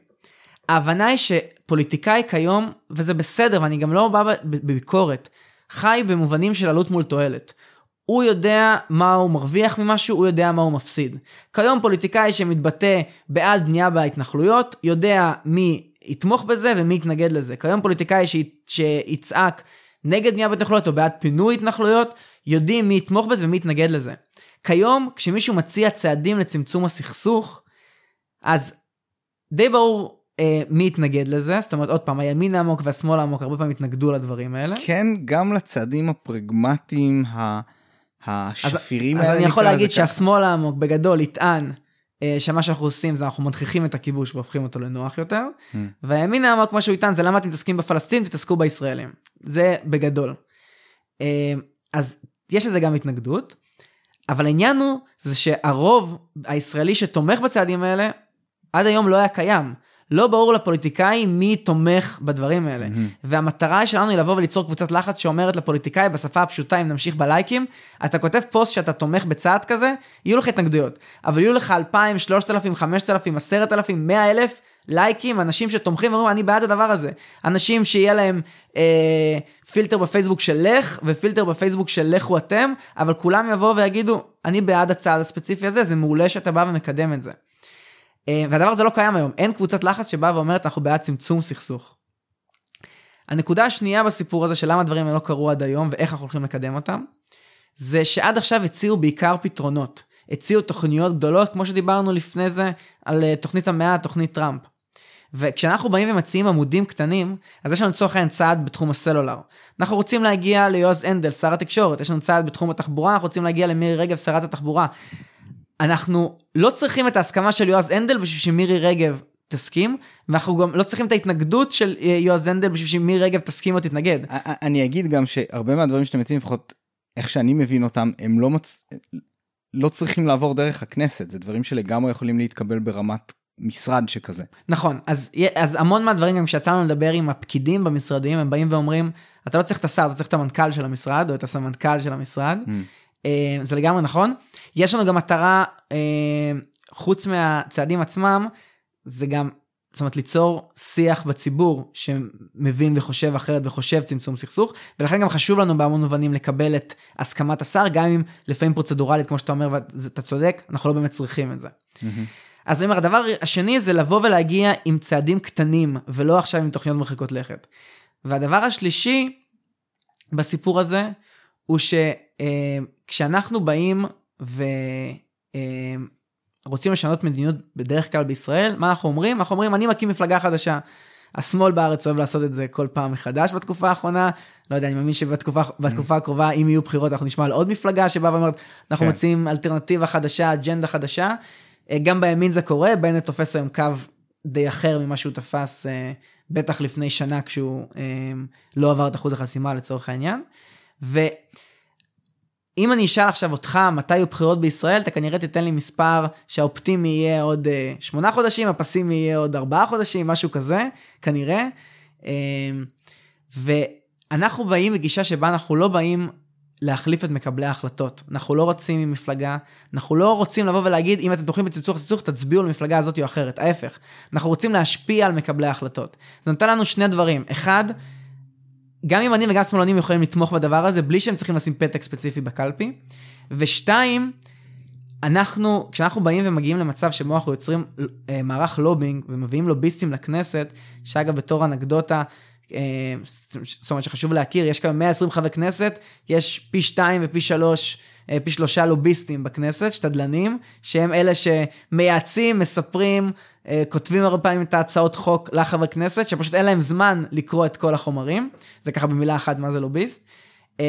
ההבנה היא שפוליטיקאי כיום, וזה בסדר, ואני גם לא בא בביקורת, חי במובנים של עלות מול תועלת. הוא יודע מה הוא מרוויח ממשהו, הוא יודע מה הוא מפסיד. כיום פוליטיקאי שמתבטא בעד בנייה בהתנחלויות, יודע מי יתמוך בזה ומי יתנגד לזה. כיום פוליטיקאי שיצעק נגד בנייה בהתנחלויות או בעד פינוי התנחלויות, יודעים מי יתמוך בזה ומי יתנגד לזה. כיום כשמישהו מציע צעדים לצמצום הסכסוך, אז די ברור אה, מי יתנגד לזה, זאת אומרת עוד פעם הימין העמוק והשמאל העמוק הרבה פעמים התנגדו לדברים האלה. כן, גם לצעדים הפרגמטיים השפירים האלה. אז אני יכול להגיד שהשמאל העמוק בגדול יטען אה, שמה שאנחנו עושים זה אנחנו מנכיחים את הכיבוש והופכים אותו לנוח יותר, mm. והימין העמוק כמו שהוא יטען זה למה אתם מתעסקים בפלסטין תתעסקו בישראלים. זה בגדול. אה, אז יש לזה גם התנגדות. אבל העניין הוא זה שהרוב הישראלי שתומך בצעדים האלה עד היום לא היה קיים. לא ברור לפוליטיקאי מי תומך בדברים האלה. Mm-hmm. והמטרה שלנו היא לבוא וליצור קבוצת לחץ שאומרת לפוליטיקאי בשפה הפשוטה אם נמשיך בלייקים, אתה כותב פוסט שאתה תומך בצעד כזה, יהיו לך התנגדויות. אבל יהיו לך 2,000, 3,000, 5,000, 10,000, 100,000 לייקים, אנשים שתומכים ואומרים אני בעד הדבר הזה. אנשים שיהיה להם אה, פילטר בפייסבוק של לך ופילטר בפייסבוק של לכו אתם, אבל כולם יבואו ויגידו אני בעד הצעד הספציפי הזה, זה מעולה שאתה בא ומקדם את זה. אה, והדבר הזה לא קיים היום, אין קבוצת לחץ שבאה ואומרת אנחנו בעד צמצום סכסוך. הנקודה השנייה בסיפור הזה של למה הדברים לא קרו עד היום ואיך אנחנו הולכים לקדם אותם, זה שעד עכשיו הציעו בעיקר פתרונות. הציעו תוכניות גדולות כמו שדיברנו לפני זה על אה, תוכנית המאה, תוכנית טראמפ. וכשאנחנו באים ומציעים עמודים קטנים, אז יש לנו לצורך העניין צעד בתחום הסלולר. אנחנו רוצים להגיע ליועז הנדל, שר התקשורת, יש לנו צעד בתחום התחבורה, אנחנו רוצים להגיע למירי רגב, שרת התחבורה. אנחנו לא צריכים את ההסכמה של יועז הנדל בשביל שמירי רגב תסכים, ואנחנו גם לא צריכים את ההתנגדות של אה, יועז הנדל בשביל שמירי רגב תסכים או תתנגד. אני אגיד גם שהרבה מהדברים שאתם מציעים לפחות איך שאני מבין אותם, הם לא, מצ... לא צריכים לעבור דרך הכנסת, זה דברים שלגמרי יכולים להתקבל ברמת משרד שכזה. נכון, אז, אז המון מהדברים, גם כשיצאנו לדבר עם הפקידים במשרדים, הם באים ואומרים, אתה לא צריך את השר, אתה צריך את המנכ"ל של המשרד, או את הסמנכ"ל של המשרד. Mm. אה, זה לגמרי נכון. יש לנו גם מטרה, אה, חוץ מהצעדים עצמם, זה גם, זאת אומרת, ליצור שיח בציבור שמבין וחושב אחרת וחושב צמצום סכסוך, ולכן גם חשוב לנו בהמון מובנים לקבל את הסכמת השר, גם אם לפעמים פרוצדורלית, כמו שאתה אומר, ואתה צודק, אנחנו לא באמת צריכים את זה. Mm-hmm. אז אני אומר, הדבר השני זה לבוא ולהגיע עם צעדים קטנים, ולא עכשיו עם תוכניות מרחיקות לכת. והדבר השלישי בסיפור הזה, הוא שכשאנחנו באים ורוצים לשנות מדיניות בדרך כלל בישראל, מה אנחנו אומרים? אנחנו אומרים, אני מקים מפלגה חדשה. השמאל בארץ אוהב לעשות את זה כל פעם מחדש בתקופה האחרונה. לא יודע, אני מאמין שבתקופה הקרובה, אם יהיו בחירות, אנחנו נשמע על עוד מפלגה שבאה ואומרת, אנחנו כן. מציעים אלטרנטיבה חדשה, אג'נדה חדשה. אה, גם בימין זה קורה, בנט תופס היום קו די אחר ממה שהוא תפס אה, בטח לפני שנה כשהוא אה, לא עבר את אחוז החסימה לצורך העניין. ואם אני אשאל עכשיו אותך מתי יהיו בחירות בישראל, אתה כנראה תיתן לי מספר שהאופטימי יהיה עוד שמונה חודשים, הפסימי יהיה עוד ארבעה חודשים, משהו כזה, כנראה. ואנחנו באים בגישה שבה אנחנו לא באים להחליף את מקבלי ההחלטות. אנחנו לא רוצים עם מפלגה, אנחנו לא רוצים לבוא ולהגיד אם אתם תומכים בצמצום הסכסוך תצביעו למפלגה הזאת או אחרת, ההפך. אנחנו רוצים להשפיע על מקבלי ההחלטות. זה נותן לנו שני דברים, אחד, גם ימנים וגם שמאלנים יכולים לתמוך בדבר הזה בלי שהם צריכים לשים פתק ספציפי בקלפי, ושתיים, אנחנו, כשאנחנו באים ומגיעים למצב שבו אנחנו יוצרים אה, מערך לובינג ומביאים לוביסטים לכנסת, שאגב בתור אנקדוטה, זאת אומרת שחשוב להכיר, יש כאן 120 חברי כנסת, יש פי 2 ופי 3, אה, פי שלושה לוביסטים בכנסת, שתדלנים, שהם אלה שמייעצים, מספרים, אה, כותבים הרבה פעמים את ההצעות חוק לחברי כנסת, שפשוט אין להם זמן לקרוא את כל החומרים, זה ככה במילה אחת מה זה לוביסט.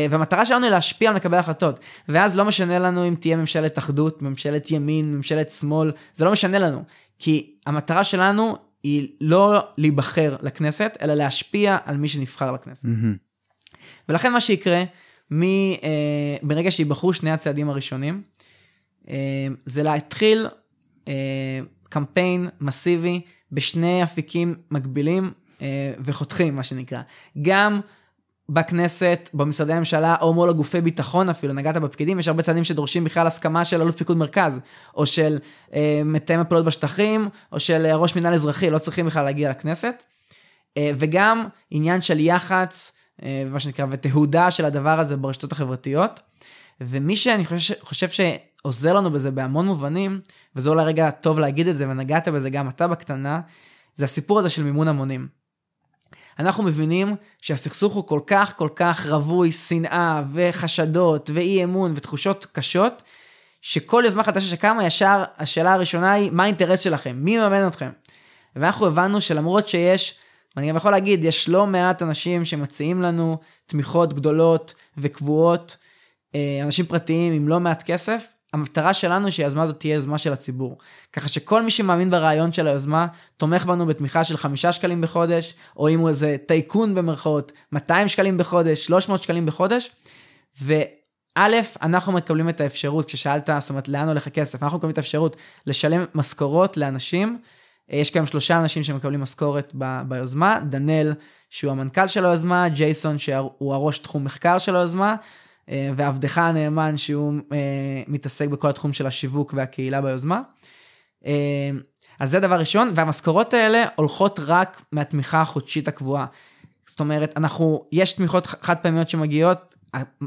והמטרה שלנו היא להשפיע על מקבל החלטות, ואז לא משנה לנו אם תהיה ממשלת אחדות, ממשלת ימין, ממשלת שמאל, זה לא משנה לנו, כי המטרה שלנו היא לא להיבחר לכנסת, אלא להשפיע על מי שנבחר לכנסת. Mm-hmm. ולכן מה שיקרה, מ, אה, ברגע שיבחרו שני הצעדים הראשונים, אה, זה להתחיל אה, קמפיין מסיבי בשני אפיקים מקבילים אה, וחותכים, מה שנקרא. גם בכנסת, במשרדי הממשלה, או מול הגופי ביטחון אפילו, נגעת בפקידים, יש הרבה צעדים שדורשים בכלל הסכמה של אלוף פיקוד מרכז, או של אה, מתאם הפעולות בשטחים, או של אה, ראש מינהל אזרחי, לא צריכים בכלל להגיע לכנסת. אה, וגם עניין של יח"צ, אה, מה שנקרא, ותהודה של הדבר הזה ברשתות החברתיות. ומי שאני חושב, חושב שעוזר לנו בזה בהמון מובנים, וזה אולי רגע טוב להגיד את זה, ונגעת בזה גם אתה בקטנה, זה הסיפור הזה של מימון המונים. אנחנו מבינים שהסכסוך הוא כל כך כל כך רווי שנאה וחשדות ואי אמון ותחושות קשות, שכל יוזמה חדשה שקמה ישר השאלה הראשונה היא מה האינטרס שלכם, מי מממן אתכם. ואנחנו הבנו שלמרות שיש, ואני גם יכול להגיד, יש לא מעט אנשים שמציעים לנו תמיכות גדולות וקבועות, אה, אנשים פרטיים עם לא מעט כסף, המטרה שלנו שהיוזמה הזאת תהיה יוזמה של הציבור. ככה שכל מי שמאמין ברעיון של היוזמה, תומך בנו בתמיכה של חמישה שקלים בחודש, או אם הוא איזה טייקון במרכאות, 200 שקלים בחודש, 300 שקלים בחודש. וא', אנחנו מקבלים את האפשרות, כששאלת, זאת אומרת, לאן הולך הכסף, אנחנו מקבלים את האפשרות לשלם משכורות לאנשים. יש כאן שלושה אנשים שמקבלים משכורת ב- ביוזמה, דנאל, שהוא המנכ"ל של היוזמה, ג'ייסון, שהוא הראש תחום מחקר של היוזמה, אה, ועבדך הנאמן שהוא אה, מתעסק בכל התחום של השיווק והקהילה ביוזמה. אה, אז זה דבר ראשון, והמשכורות האלה הולכות רק מהתמיכה החודשית הקבועה. זאת אומרת, אנחנו, יש תמיכות חד פעמיות שמגיעות,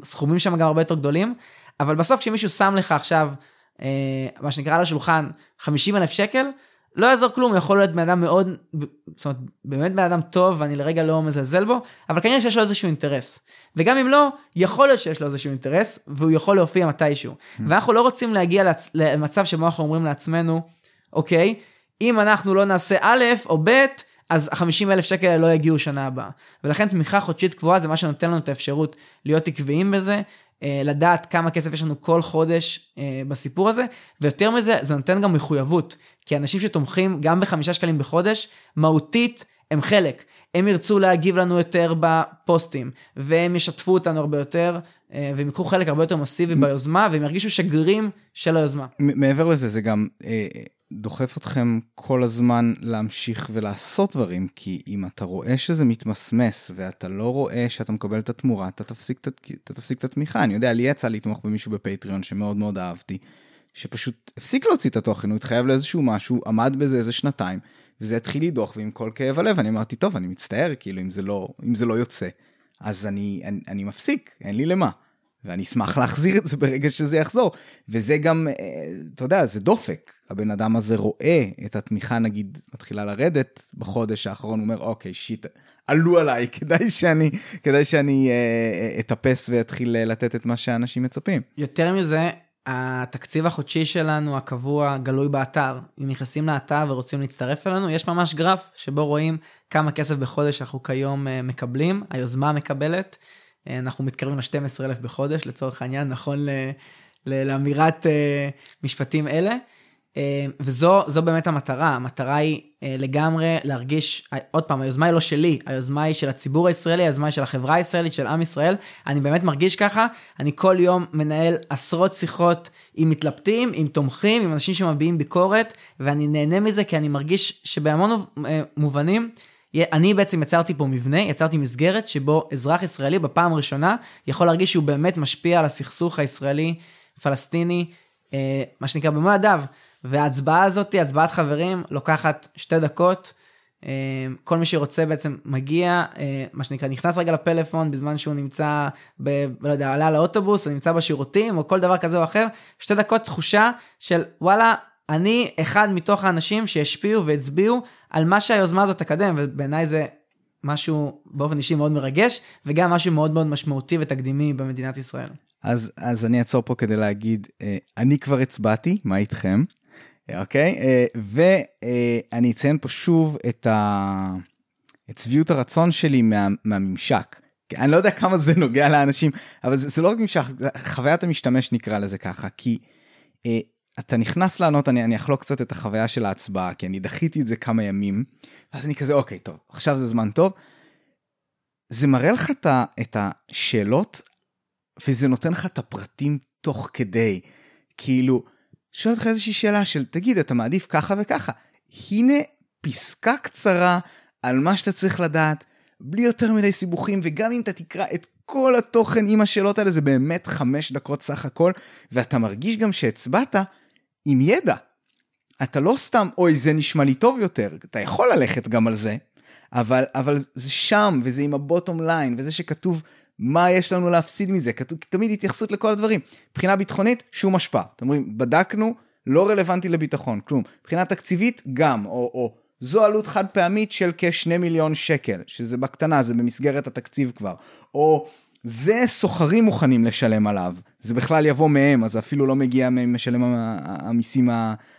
הסכומים שם גם הרבה יותר גדולים, אבל בסוף כשמישהו שם לך עכשיו, מה שנקרא על השולחן, 50 אלף שקל, לא יעזור כלום, הוא יכול להיות בן אדם מאוד, זאת אומרת, באמת בן אדם טוב ואני לרגע לא מזלזל בו, אבל כנראה שיש לו איזשהו אינטרס. וגם אם לא, יכול להיות שיש לו איזשהו אינטרס, והוא יכול להופיע מתישהו. Mm. ואנחנו לא רוצים להגיע. למצב שבו אנחנו אומרים לעצמנו, אוקיי, אם אנחנו לא נעשה א' או ב', אז ה-50 אלף שקל לא יגיעו שנה הבאה. ולכן תמיכה חודשית קבועה זה מה שנותן לנו את האפשרות להיות עקביים בזה, לדעת כמה כסף יש לנו כל חודש אה, בסיפור הזה, ויותר מזה, זה נותן גם מחויבות, כי אנשים שתומכים גם בחמישה שקלים בחודש, מהותית הם חלק. הם ירצו להגיב לנו יותר בפוסטים, והם ישתפו אותנו הרבה יותר, אה, והם ייקחו חלק הרבה יותר מסיבי ביוזמה, והם ירגישו שגרירים של היוזמה. מעבר לזה, זה גם אה, דוחף אתכם כל הזמן להמשיך ולעשות דברים, כי אם אתה רואה שזה מתמסמס, ואתה לא רואה שאתה מקבל את התמורה, אתה תפסיק, אתה תפסיק את התמיכה. אני יודע, לי יצא לתמוך במישהו בפטריון שמאוד מאוד אהבתי, שפשוט הפסיק להוציא את התוכן, הוא התחייב לאיזשהו משהו, עמד בזה איזה שנתיים, וזה התחיל לדוח, ועם כל כאב הלב, אני אמרתי, טוב, אני מצטער, כאילו, אם זה לא, אם זה לא יוצא. אז אני, אני, אני מפסיק, אין לי למה. ואני אשמח להחזיר את זה ברגע שזה יחזור. וזה גם, אה, אתה יודע, זה דופק. הבן אדם הזה רואה את התמיכה, נגיד, מתחילה לרדת בחודש האחרון, הוא אומר, אוקיי, שיט, עלו עליי, כדאי שאני, כדאי שאני אה, אטפס ואתחיל אה, לתת את מה שאנשים מצפים. יותר מזה, התקציב החודשי שלנו הקבוע גלוי באתר. אם נכנסים לאתר ורוצים להצטרף אלינו, יש ממש גרף שבו רואים כמה כסף בחודש אנחנו כיום אה, מקבלים, היוזמה מקבלת. אה, אנחנו מתקרבים ל-12,000 בחודש לצורך העניין, נכון לאמירת אה, משפטים אלה. אה, וזו באמת המטרה, המטרה היא לגמרי להרגיש, עוד פעם, היוזמה היא לא שלי, היוזמה היא של הציבור הישראלי, היוזמה היא של החברה הישראלית, של עם ישראל, אני באמת מרגיש ככה, אני כל יום מנהל עשרות שיחות עם מתלבטים, עם תומכים, עם אנשים שמביעים ביקורת, ואני נהנה מזה כי אני מרגיש שבהמון מובנים, אני בעצם יצרתי פה מבנה, יצרתי מסגרת שבו אזרח ישראלי בפעם הראשונה יכול להרגיש שהוא באמת משפיע על הסכסוך הישראלי-פלסטיני, מה שנקרא במו ידיו. וההצבעה הזאת, הצבעת חברים, לוקחת שתי דקות. אה, כל מי שרוצה בעצם מגיע, אה, מה שנקרא, נכנס רגע לפלאפון בזמן שהוא נמצא, ב, לא יודע, עלה לאוטובוס, או נמצא בשירותים, או כל דבר כזה או אחר, שתי דקות תחושה של וואלה, אני אחד מתוך האנשים שהשפיעו והצביעו על מה שהיוזמה הזאת תקדם, ובעיניי זה משהו באופן אישי מאוד מרגש, וגם משהו מאוד מאוד משמעותי ותקדימי במדינת ישראל. אז, אז אני אעצור פה כדי להגיד, אה, אני כבר הצבעתי, מה איתכם? אוקיי? אה, ואני אציין פה שוב את, ה... את שביעות הרצון שלי מה... מהממשק. אני לא יודע כמה זה נוגע לאנשים, אבל זה, זה לא רק ממשק, חוויית המשתמש נקרא לזה ככה, כי אה, אתה נכנס לענות, אני, אני אחלוק קצת את החוויה של ההצבעה, כי אני דחיתי את זה כמה ימים, ואז אני כזה, אוקיי, טוב, עכשיו זה זמן טוב. זה מראה לך את השאלות, וזה נותן לך את הפרטים תוך כדי. כאילו, שואל אותך איזושהי שאלה של תגיד אתה מעדיף ככה וככה. הנה פסקה קצרה על מה שאתה צריך לדעת, בלי יותר מדי סיבוכים, וגם אם אתה תקרא את כל התוכן עם השאלות האלה, זה באמת חמש דקות סך הכל, ואתה מרגיש גם שהצבעת עם ידע. אתה לא סתם, אוי, זה נשמע לי טוב יותר, אתה יכול ללכת גם על זה, אבל, אבל זה שם, וזה עם הבוטום ליין, וזה שכתוב מה יש לנו להפסיד מזה? כתוב תמיד התייחסות לכל הדברים. מבחינה ביטחונית, שום השפעה. אתם אומרים, בדקנו, לא רלוונטי לביטחון, כלום. מבחינה תקציבית, גם, או, או זו עלות חד פעמית של כ-2 מיליון שקל, שזה בקטנה, זה במסגרת התקציב כבר. או זה סוחרים מוכנים לשלם עליו, זה בכלל יבוא מהם, אז אפילו לא מגיע ממשלם המיסים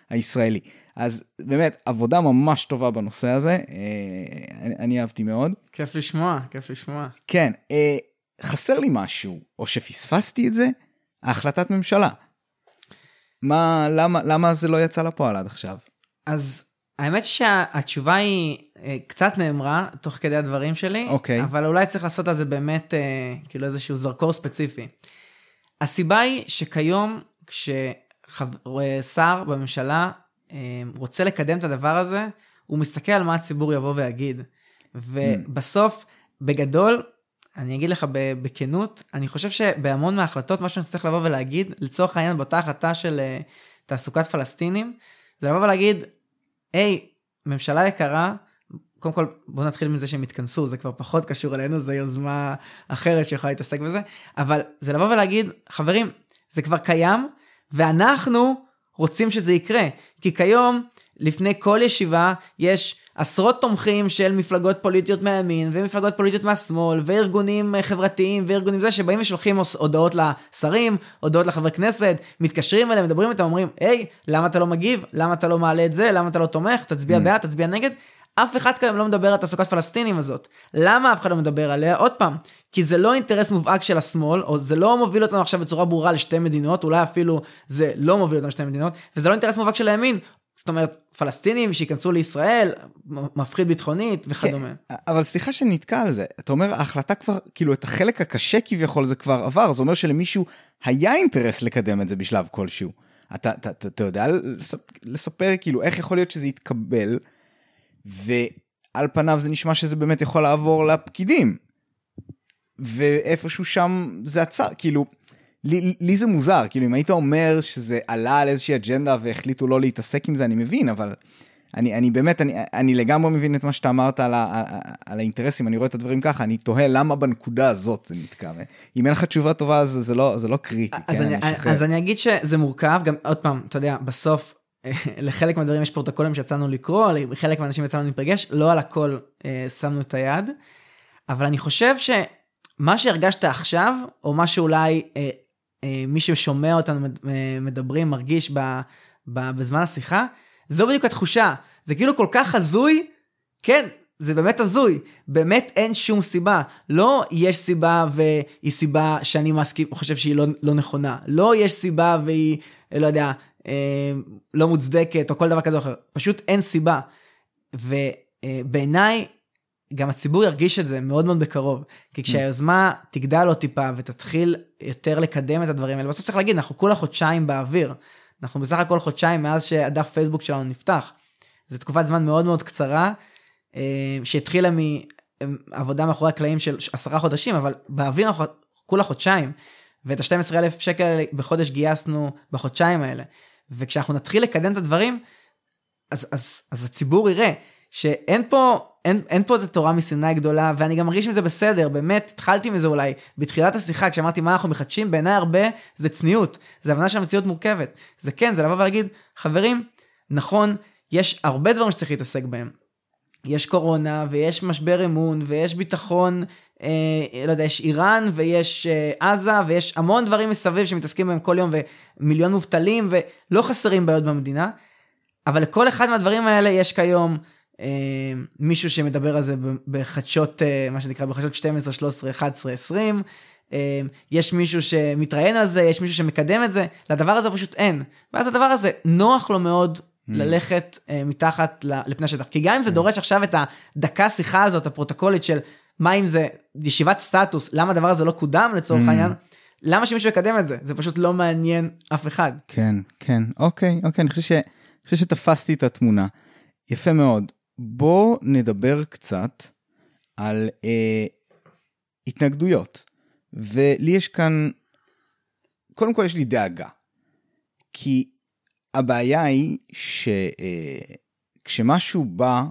הישראלי. אז באמת, עבודה ממש טובה בנושא הזה, אה, אני, אני אהבתי מאוד. כיף לשמוע, כיף לשמוע. כן, אה, חסר לי משהו, או שפספסתי את זה, ההחלטת ממשלה. מה, למה, למה זה לא יצא לפועל עד עכשיו? אז האמת שהתשובה היא אה, קצת נאמרה תוך כדי הדברים שלי, אוקיי. אבל אולי צריך לעשות על זה באמת אה, כאילו איזשהו זרקור ספציפי. הסיבה היא שכיום כששר בממשלה אה, רוצה לקדם את הדבר הזה, הוא מסתכל על מה הציבור יבוא ויגיד. ובסוף, בגדול, אני אגיד לך בכנות, אני חושב שבהמון מההחלטות, מה שאני צריך לבוא ולהגיד, לצורך העניין באותה החלטה של תעסוקת פלסטינים, זה לבוא ולהגיד, היי, ממשלה יקרה, קודם כל בוא נתחיל מזה שהם התכנסו, זה כבר פחות קשור אלינו, זו יוזמה אחרת שיכולה להתעסק בזה, אבל זה לבוא ולהגיד, חברים, זה כבר קיים, ואנחנו רוצים שזה יקרה, כי כיום, לפני כל ישיבה, יש עשרות תומכים של מפלגות פוליטיות מהימין ומפלגות פוליטיות מהשמאל וארגונים אה, חברתיים וארגונים זה שבאים ושולחים הודעות לשרים, הודעות לחברי כנסת, מתקשרים אליהם, מדברים איתם, אומרים, היי, למה אתה לא מגיב? למה אתה לא מעלה את זה? למה אתה לא תומך? תצביע mm. בעד, תצביע נגד. אף אחד כאן לא מדבר על תעסוקת פלסטינים הזאת. למה אף אחד לא מדבר עליה? עוד פעם, כי זה לא אינטרס מובהק של השמאל, או זה לא מוביל אותנו עכשיו בצורה ברורה לשתי מדינות, אולי אפילו זה לא מוביל אותנו לשתי מדינות, וזה לא אינטרס מובהק של הימין, זאת אומרת, פלסטינים שייכנסו לישראל, מפחיד ביטחונית וכדומה. כן, אבל סליחה שנתקע על זה, אתה אומר ההחלטה כבר, כאילו את החלק הקשה כביכול זה כבר עבר, זה אומר שלמישהו היה אינטרס לקדם את זה בשלב כלשהו. אתה, אתה, אתה, אתה יודע לספר כאילו איך יכול להיות שזה יתקבל, ועל פניו זה נשמע שזה באמת יכול לעבור לפקידים. ואיפשהו שם זה עצר, כאילו, לי, לי זה מוזר, כאילו אם היית אומר שזה עלה על איזושהי אג'נדה והחליטו לא להתעסק עם זה, אני מבין, אבל אני, אני באמת, אני, אני לגמרי מבין את מה שאתה אמרת על, ה, על האינטרסים, אני רואה את הדברים ככה, אני תוהה למה בנקודה הזאת זה נתקע. אם אין לך תשובה טובה אז זה לא, זה לא קריטי, אז כן, אני, אני אז אני אגיד שזה מורכב, גם עוד פעם, אתה יודע, בסוף לחלק מהדברים יש פרוטוקולים שיצאנו לקרוא, לחלק מהאנשים יצאנו להיפגש, לא על הכל אה, שמנו את היד, אבל אני חושב שמה שהרגשת עכשיו, או מה שאולי אה, אה, מי ששומע אותנו אה, מדברים, מרגיש בזמן השיחה, זו בדיוק התחושה. זה כאילו כל כך הזוי, כן, זה באמת הזוי, באמת אין שום סיבה. לא יש סיבה והיא סיבה שאני מסכים, חושב שהיא לא, לא נכונה. לא יש סיבה והיא, לא יודע, אה, לא מוצדקת או כל דבר כזה או אחר. פשוט אין סיבה. ובעיניי גם הציבור ירגיש את זה מאוד מאוד בקרוב. כי כשהיוזמה תגדל עוד טיפה ותתחיל יותר לקדם את הדברים האלה, בסוף צריך להגיד, אנחנו כולה חודשיים באוויר. אנחנו בסך הכל חודשיים מאז שהדף פייסבוק שלנו נפתח. זו תקופת זמן מאוד מאוד קצרה, אה, שהתחילה מעבודה מאחורי הקלעים של עשרה חודשים, אבל באוויר אנחנו כולה חודשיים. ואת ה-12,000 שקל בחודש גייסנו בחודשיים האלה. וכשאנחנו נתחיל לקדם את הדברים, אז, אז, אז הציבור יראה שאין פה אין, אין פה איזה תורה מסיני גדולה, ואני גם מרגיש עם זה בסדר, באמת, התחלתי מזה אולי, בתחילת השיחה, כשאמרתי מה אנחנו מחדשים, בעיניי הרבה זה צניעות, זה הבנה שהמציאות מורכבת. זה כן, זה לבוא ולהגיד, חברים, נכון, יש הרבה דברים שצריך להתעסק בהם. יש קורונה, ויש משבר אמון, ויש ביטחון, אה, לא יודע, יש איראן, ויש אה, עזה, ויש המון דברים מסביב שמתעסקים בהם כל יום, ומיליון מובטלים, ולא חסרים בעיות במדינה, אבל לכל אחד מהדברים האלה יש כיום מישהו שמדבר על זה בחדשות, אה, מה שנקרא בחדשות 12, 13, 11, 20. יש מישהו שמתראיין על זה, יש מישהו שמקדם את זה, לדבר הזה פשוט אין. ואז הדבר הזה נוח לו מאוד mm. ללכת אה, מתחת לפני השטח. כי גם אם זה mm. דורש עכשיו את הדקה שיחה הזאת, הפרוטוקולית של מה אם זה ישיבת סטטוס, למה הדבר הזה לא קודם לצורך mm. העניין, למה שמישהו יקדם את זה? זה פשוט לא מעניין אף אחד. כן, כן, אוקיי, אוקיי, אני חושב, ש... אני חושב שתפסתי את התמונה. יפה מאוד. בוא נדבר קצת על אה, התנגדויות. ולי יש כאן, קודם כל יש לי דאגה. כי הבעיה היא שכשמשהו אה, בא,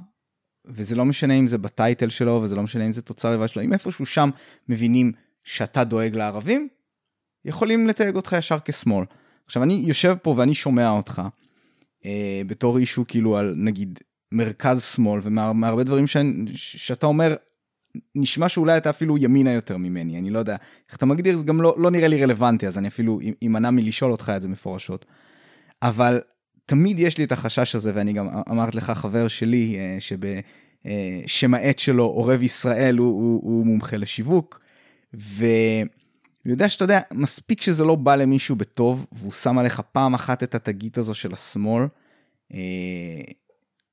וזה לא משנה אם זה בטייטל שלו, וזה לא משנה אם זה תוצר לבד שלו, אם איפשהו שם מבינים שאתה דואג לערבים, יכולים לתייג אותך ישר כשמאל. עכשיו אני יושב פה ואני שומע אותך אה, בתור אישו כאילו על נגיד מרכז שמאל ומהרבה דברים ש... שאתה אומר נשמע שאולי אתה אפילו ימינה יותר ממני אני לא יודע איך אתה מגדיר זה גם לא, לא נראה לי רלוונטי אז אני אפילו אמנע מלשאול אותך את זה מפורשות. אבל תמיד יש לי את החשש הזה ואני גם אמרת לך חבר שלי אה, שבשם העט שלו עורב ישראל הוא, הוא, הוא מומחה לשיווק. ואני יודע שאתה יודע מספיק שזה לא בא למישהו בטוב והוא שם עליך פעם אחת את התגית הזו של השמאל.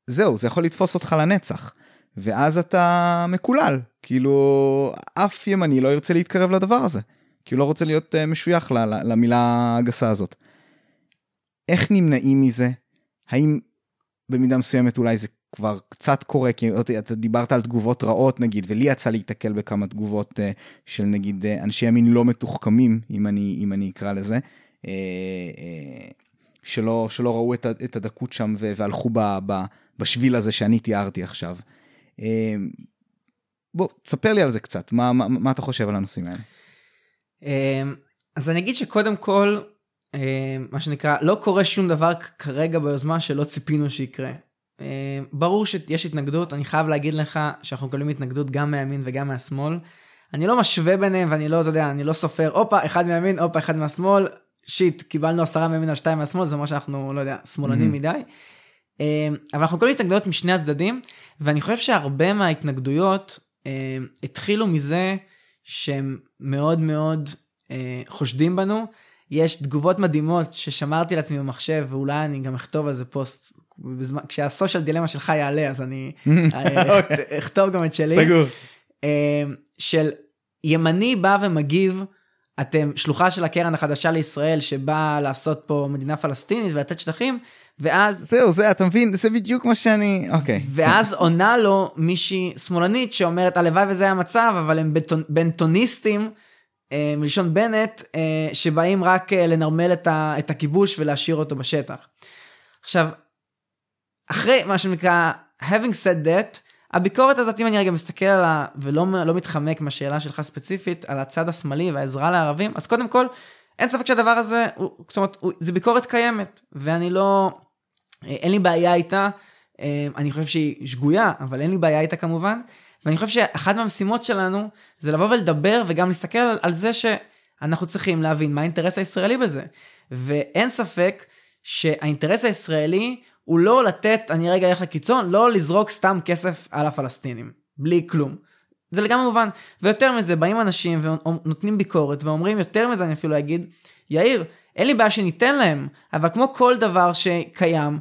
אה, זהו, זה יכול לתפוס אותך לנצח. ואז אתה מקולל, כאילו אף ימני לא ירצה להתקרב לדבר הזה, כי הוא לא רוצה להיות uh, משוייך למילה הגסה הזאת. איך נמנעים מזה? האם במידה מסוימת אולי זה כבר קצת קורה, כי אתה דיברת על תגובות רעות נגיד, ולי יצא להיתקל בכמה תגובות uh, של נגיד uh, אנשי ימין לא מתוחכמים, אם אני, אם אני אקרא לזה. שלא, שלא ראו את הדקות שם והלכו ב, ב, בשביל הזה שאני תיארתי עכשיו. אמ, בוא, תספר לי על זה קצת, מה, מה, מה אתה חושב על הנושאים האלה? אמ, אז אני אגיד שקודם כל, אמ, מה שנקרא, לא קורה שום דבר כרגע ביוזמה שלא ציפינו שיקרה. ברור שיש התנגדות, אני חייב להגיד לך שאנחנו מקבלים התנגדות גם מהימין וגם מהשמאל. אני לא משווה ביניהם ואני לא, אתה יודע, אני לא סופר, הופה, אחד מהימין, הופה, אחד מהשמאל, שיט, קיבלנו עשרה מימין על שתיים מהשמאל, זה אומר שאנחנו, לא יודע, שמאלנים mm-hmm. מדי. אמ, אבל אנחנו מקבלים התנגדויות משני הצדדים, ואני חושב שהרבה מההתנגדויות אמ, התחילו מזה שהם מאוד מאוד אה, חושדים בנו. יש תגובות מדהימות ששמרתי לעצמי במחשב, ואולי אני גם אכתוב על זה פוסט בזמן, כשהסושיאל דילמה שלך יעלה אז אני אה, אוקיי. אכתוב גם את שלי. סגור. אה, של ימני בא ומגיב, אתם שלוחה של הקרן החדשה לישראל שבאה לעשות פה מדינה פלסטינית ולתת שטחים, ואז זהו, זה, אתה מבין, זה בדיוק מה שאני, אוקיי. ואז עונה לו מישהי שמאלנית שאומרת הלוואי וזה היה המצב אבל הם בנטונ- בנטוניסטים אה, מלשון בנט אה, שבאים רק אה, לנרמל את, ה, את הכיבוש ולהשאיר אותו בשטח. עכשיו אחרי מה שנקרא having said that הביקורת הזאת אם אני רגע מסתכל עליה ולא לא מתחמק מהשאלה שלך ספציפית על הצד השמאלי והעזרה לערבים אז קודם כל אין ספק שהדבר הזה הוא, זאת אומרת הוא, זה ביקורת קיימת ואני לא אין לי בעיה איתה. אה, אני חושב שהיא שגויה אבל אין לי בעיה איתה כמובן. ואני חושב שאחת מהמשימות שלנו זה לבוא ולדבר וגם להסתכל על, על זה שאנחנו צריכים להבין מה האינטרס הישראלי בזה. ואין ספק שהאינטרס הישראלי הוא לא לתת אני רגע אלך לקיצון לא לזרוק סתם כסף על הפלסטינים. בלי כלום. זה לגמרי מובן. ויותר מזה באים אנשים ונותנים ביקורת ואומרים יותר מזה אני אפילו אגיד יאיר אין לי בעיה שניתן להם אבל כמו כל דבר שקיים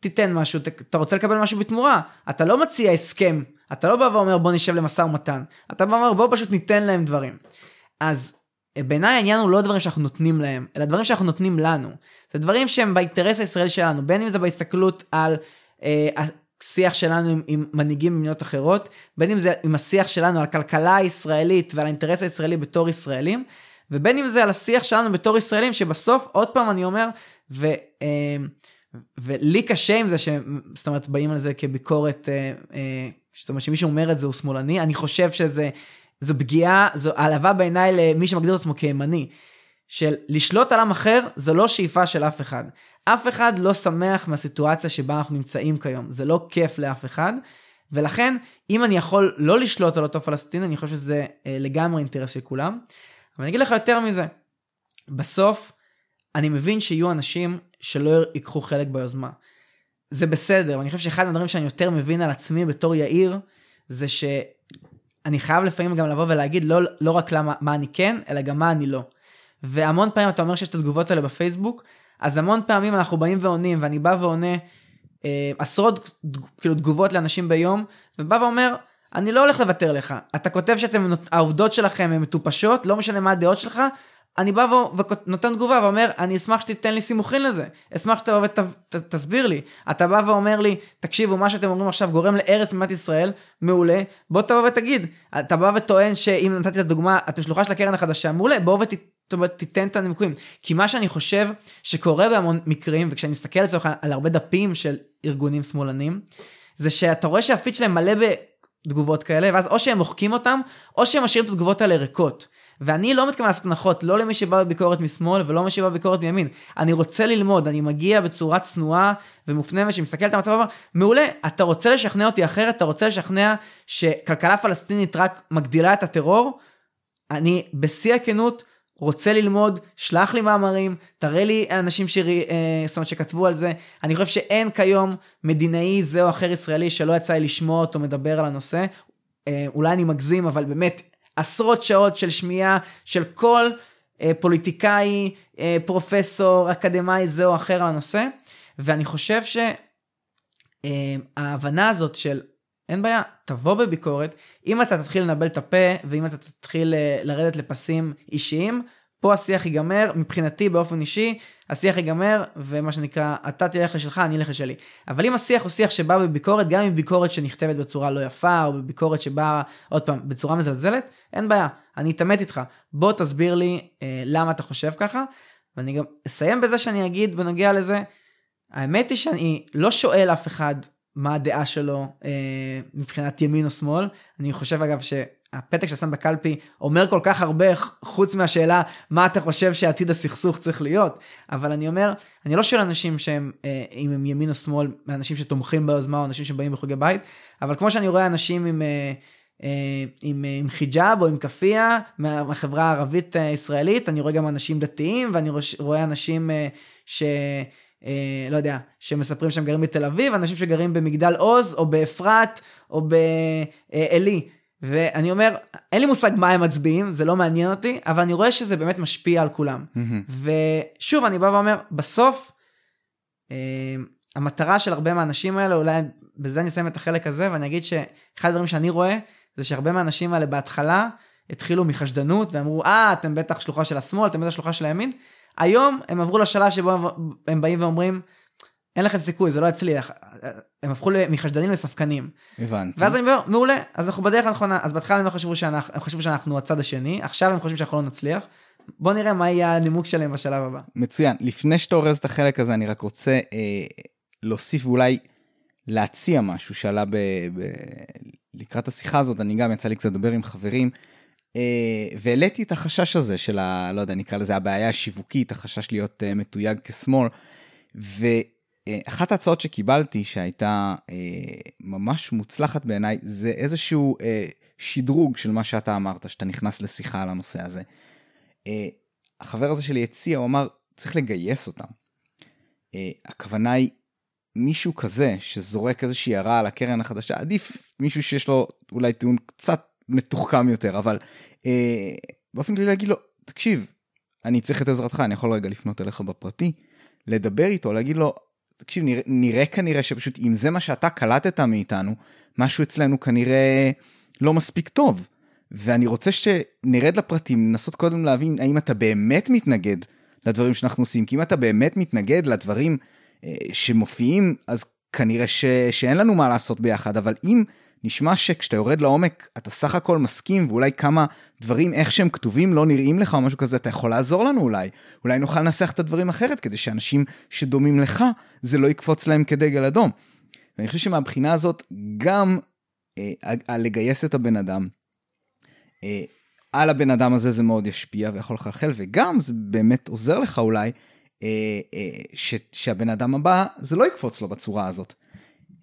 תיתן משהו אתה רוצה לקבל משהו בתמורה. אתה לא מציע הסכם. אתה לא בא ואומר בוא נשב למשא ומתן אתה בא ואומר בוא פשוט ניתן להם דברים. אז בעיניי העניין הוא לא דברים שאנחנו נותנים להם אלא דברים שאנחנו נותנים לנו. זה דברים שהם באינטרס הישראלי שלנו בין אם זה בהסתכלות על אה, השיח שלנו עם, עם מנהיגים במדינות אחרות בין אם זה עם השיח שלנו על הכלכלה הישראלית ועל האינטרס הישראלי בתור ישראלים ובין אם זה על השיח שלנו בתור ישראלים שבסוף עוד פעם אני אומר ו, אה, ולי קשה עם זה ש... זאת אומרת באים על זה כביקורת אה, אה, זאת אומרת שמישהו אומר את זה הוא שמאלני אני חושב שזה זו פגיעה זו העלבה בעיניי למי שמגדיר את עצמו כימני. של לשלוט על עם אחר זו לא שאיפה של אף אחד. אף אחד לא שמח מהסיטואציה שבה אנחנו נמצאים כיום זה לא כיף לאף אחד. ולכן אם אני יכול לא לשלוט על אותו פלסטין אני חושב שזה אה, לגמרי אינטרס של כולם. אבל אני אגיד לך יותר מזה. בסוף אני מבין שיהיו אנשים שלא ייקחו חלק ביוזמה. זה בסדר ואני חושב שאחד הדברים שאני יותר מבין על עצמי בתור יאיר זה שאני חייב לפעמים גם לבוא ולהגיד לא, לא רק למה מה אני כן אלא גם מה אני לא. והמון פעמים אתה אומר שיש את התגובות האלה בפייסבוק אז המון פעמים אנחנו באים ועונים ואני בא ועונה אה, עשרות כאילו תגובות לאנשים ביום ובא ואומר אני לא הולך לוותר לך אתה כותב שאתם העובדות שלכם הן מטופשות לא משנה מה הדעות שלך אני בא ונותן תגובה ואומר אני אשמח שתיתן לי סימוכין לזה. אשמח שתבוא ותסביר לי. אתה בא ואומר לי תקשיבו מה שאתם אומרים עכשיו גורם להרס במדינת ישראל מעולה. בוא תבוא ותגיד. אתה בא וטוען שאם נתתי את הדוגמה אתם שלוחה של הקרן החדשה מעולה בוא ותיתן את הנימוקים. כי מה שאני חושב שקורה בהמון מקרים וכשאני מסתכל לצורך על הרבה דפים של ארגונים שמאלנים זה שאתה רואה שהפיד שלהם מלא בתגובות כאלה ואז או שהם מוחקים אותם או שהם משאירים את התגובות האלה ריקות. ואני לא מתכוון לעשות הנחות, לא למי שבא בביקורת משמאל ולא למי שבא בביקורת מימין. אני רוצה ללמוד, אני מגיע בצורה צנועה ומופנמת שמסתכל על המצב ואומר, מעולה, אתה רוצה לשכנע אותי אחרת, אתה רוצה לשכנע שכלכלה פלסטינית רק מגדילה את הטרור? אני בשיא הכנות רוצה ללמוד, שלח לי מאמרים, תראה לי אנשים שרי, אה, זאת אומרת, שכתבו על זה. אני חושב שאין כיום מדינאי זה או אחר ישראלי שלא יצא לי לשמוע אותו מדבר על הנושא. אה, אולי אני מגזים, אבל באמת עשרות שעות של שמיעה של כל אה, פוליטיקאי, אה, פרופסור, אקדמאי זה או אחר על הנושא, ואני חושב שההבנה אה, הזאת של אין בעיה, תבוא בביקורת, אם אתה תתחיל לנבל את הפה ואם אתה תתחיל אה, לרדת לפסים אישיים, פה השיח ייגמר, מבחינתי באופן אישי, השיח ייגמר, ומה שנקרא, אתה תלך לשלך, אני אלך לשלי. אבל אם השיח הוא שיח שבא בביקורת, גם אם ביקורת שנכתבת בצורה לא יפה, או בביקורת שבאה, עוד פעם, בצורה מזלזלת, אין בעיה, אני אתעמת איתך. בוא תסביר לי אה, למה אתה חושב ככה, ואני גם אסיים בזה שאני אגיד בנוגע לזה, האמת היא שאני לא שואל אף אחד מה הדעה שלו אה, מבחינת ימין או שמאל, אני חושב אגב ש... הפתק שאתה שם בקלפי אומר כל כך הרבה חוץ מהשאלה מה אתה חושב שעתיד הסכסוך צריך להיות אבל אני אומר אני לא שואל אנשים שהם אה, אם הם ימין או שמאל אנשים שתומכים ביוזמה או אנשים שבאים בחוגי בית אבל כמו שאני רואה אנשים עם. אה, אה, עם, עם חיג'אב או עם כאפיה מהחברה הערבית הישראלית אני רואה גם אנשים דתיים ואני רואה אנשים ש... לא יודע שמספרים שהם גרים בתל אביב אנשים שגרים במגדל עוז או באפרת או בעלי ואני אומר, אין לי מושג מה הם מצביעים, זה לא מעניין אותי, אבל אני רואה שזה באמת משפיע על כולם. ושוב, אני בא ואומר, בסוף, אה, המטרה של הרבה מהאנשים האלה, אולי בזה אני אסיים את החלק הזה, ואני אגיד שאחד הדברים שאני רואה, זה שהרבה מהאנשים האלה בהתחלה התחילו מחשדנות ואמרו, אה, אתם בטח שלוחה של השמאל, אתם בטח שלוחה של הימין. היום הם עברו לשלב שבו הם באים ואומרים, אין לכם סיכוי, זה לא יצליח. הם הפכו מחשדנים לספקנים. הבנתי. ואז אני אומר, מעולה, אז אנחנו בדרך הנכונה. אז בהתחלה הם חשבו שאנחנו, הם חשבו שאנחנו הצד השני, עכשיו הם חושבים שאנחנו לא נצליח. בוא נראה מה יהיה הנימוק שלהם בשלב הבא. מצוין. לפני שאתה אורז את החלק הזה, אני רק רוצה אה, להוסיף ואולי להציע משהו שעלה ב, ב, לקראת השיחה הזאת, אני גם יצא לי קצת לדבר עם חברים, אה, והעליתי את החשש הזה של ה... לא יודע, נקרא לזה הבעיה השיווקית, החשש להיות אה, מתויג כשמאל. ואחת ההצעות שקיבלתי, שהייתה אה, ממש מוצלחת בעיניי, זה איזשהו אה, שדרוג של מה שאתה אמרת, שאתה נכנס לשיחה על הנושא הזה. אה, החבר הזה שלי הציע, הוא אמר, צריך לגייס אותם. אה, הכוונה היא, מישהו כזה שזורק איזושהי הערה על הקרן החדשה, עדיף מישהו שיש לו אולי טיעון קצת מתוחכם יותר, אבל אה, באופן כללי להגיד לו, תקשיב, אני צריך את עזרתך, אני יכול רגע לפנות אליך בפרטי, לדבר איתו, להגיד לו, תקשיב, נראה, נראה כנראה שפשוט אם זה מה שאתה קלטת מאיתנו, משהו אצלנו כנראה לא מספיק טוב. ואני רוצה שנרד לפרטים, לנסות קודם להבין האם אתה באמת מתנגד לדברים שאנחנו עושים, כי אם אתה באמת מתנגד לדברים אה, שמופיעים, אז כנראה ש... שאין לנו מה לעשות ביחד, אבל אם נשמע שכשאתה יורד לעומק אתה סך הכל מסכים ואולי כמה דברים איך שהם כתובים לא נראים לך או משהו כזה אתה יכול לעזור לנו אולי אולי נוכל לנסח את הדברים אחרת כדי שאנשים שדומים לך זה לא יקפוץ להם כדגל אדום. ואני חושב שמבחינה הזאת גם אה, לגייס את הבן אדם אה, על הבן אדם הזה זה מאוד ישפיע ויכול לחלחל וגם זה באמת עוזר לך אולי אה, אה, ש, שהבן אדם הבא זה לא יקפוץ לו בצורה הזאת.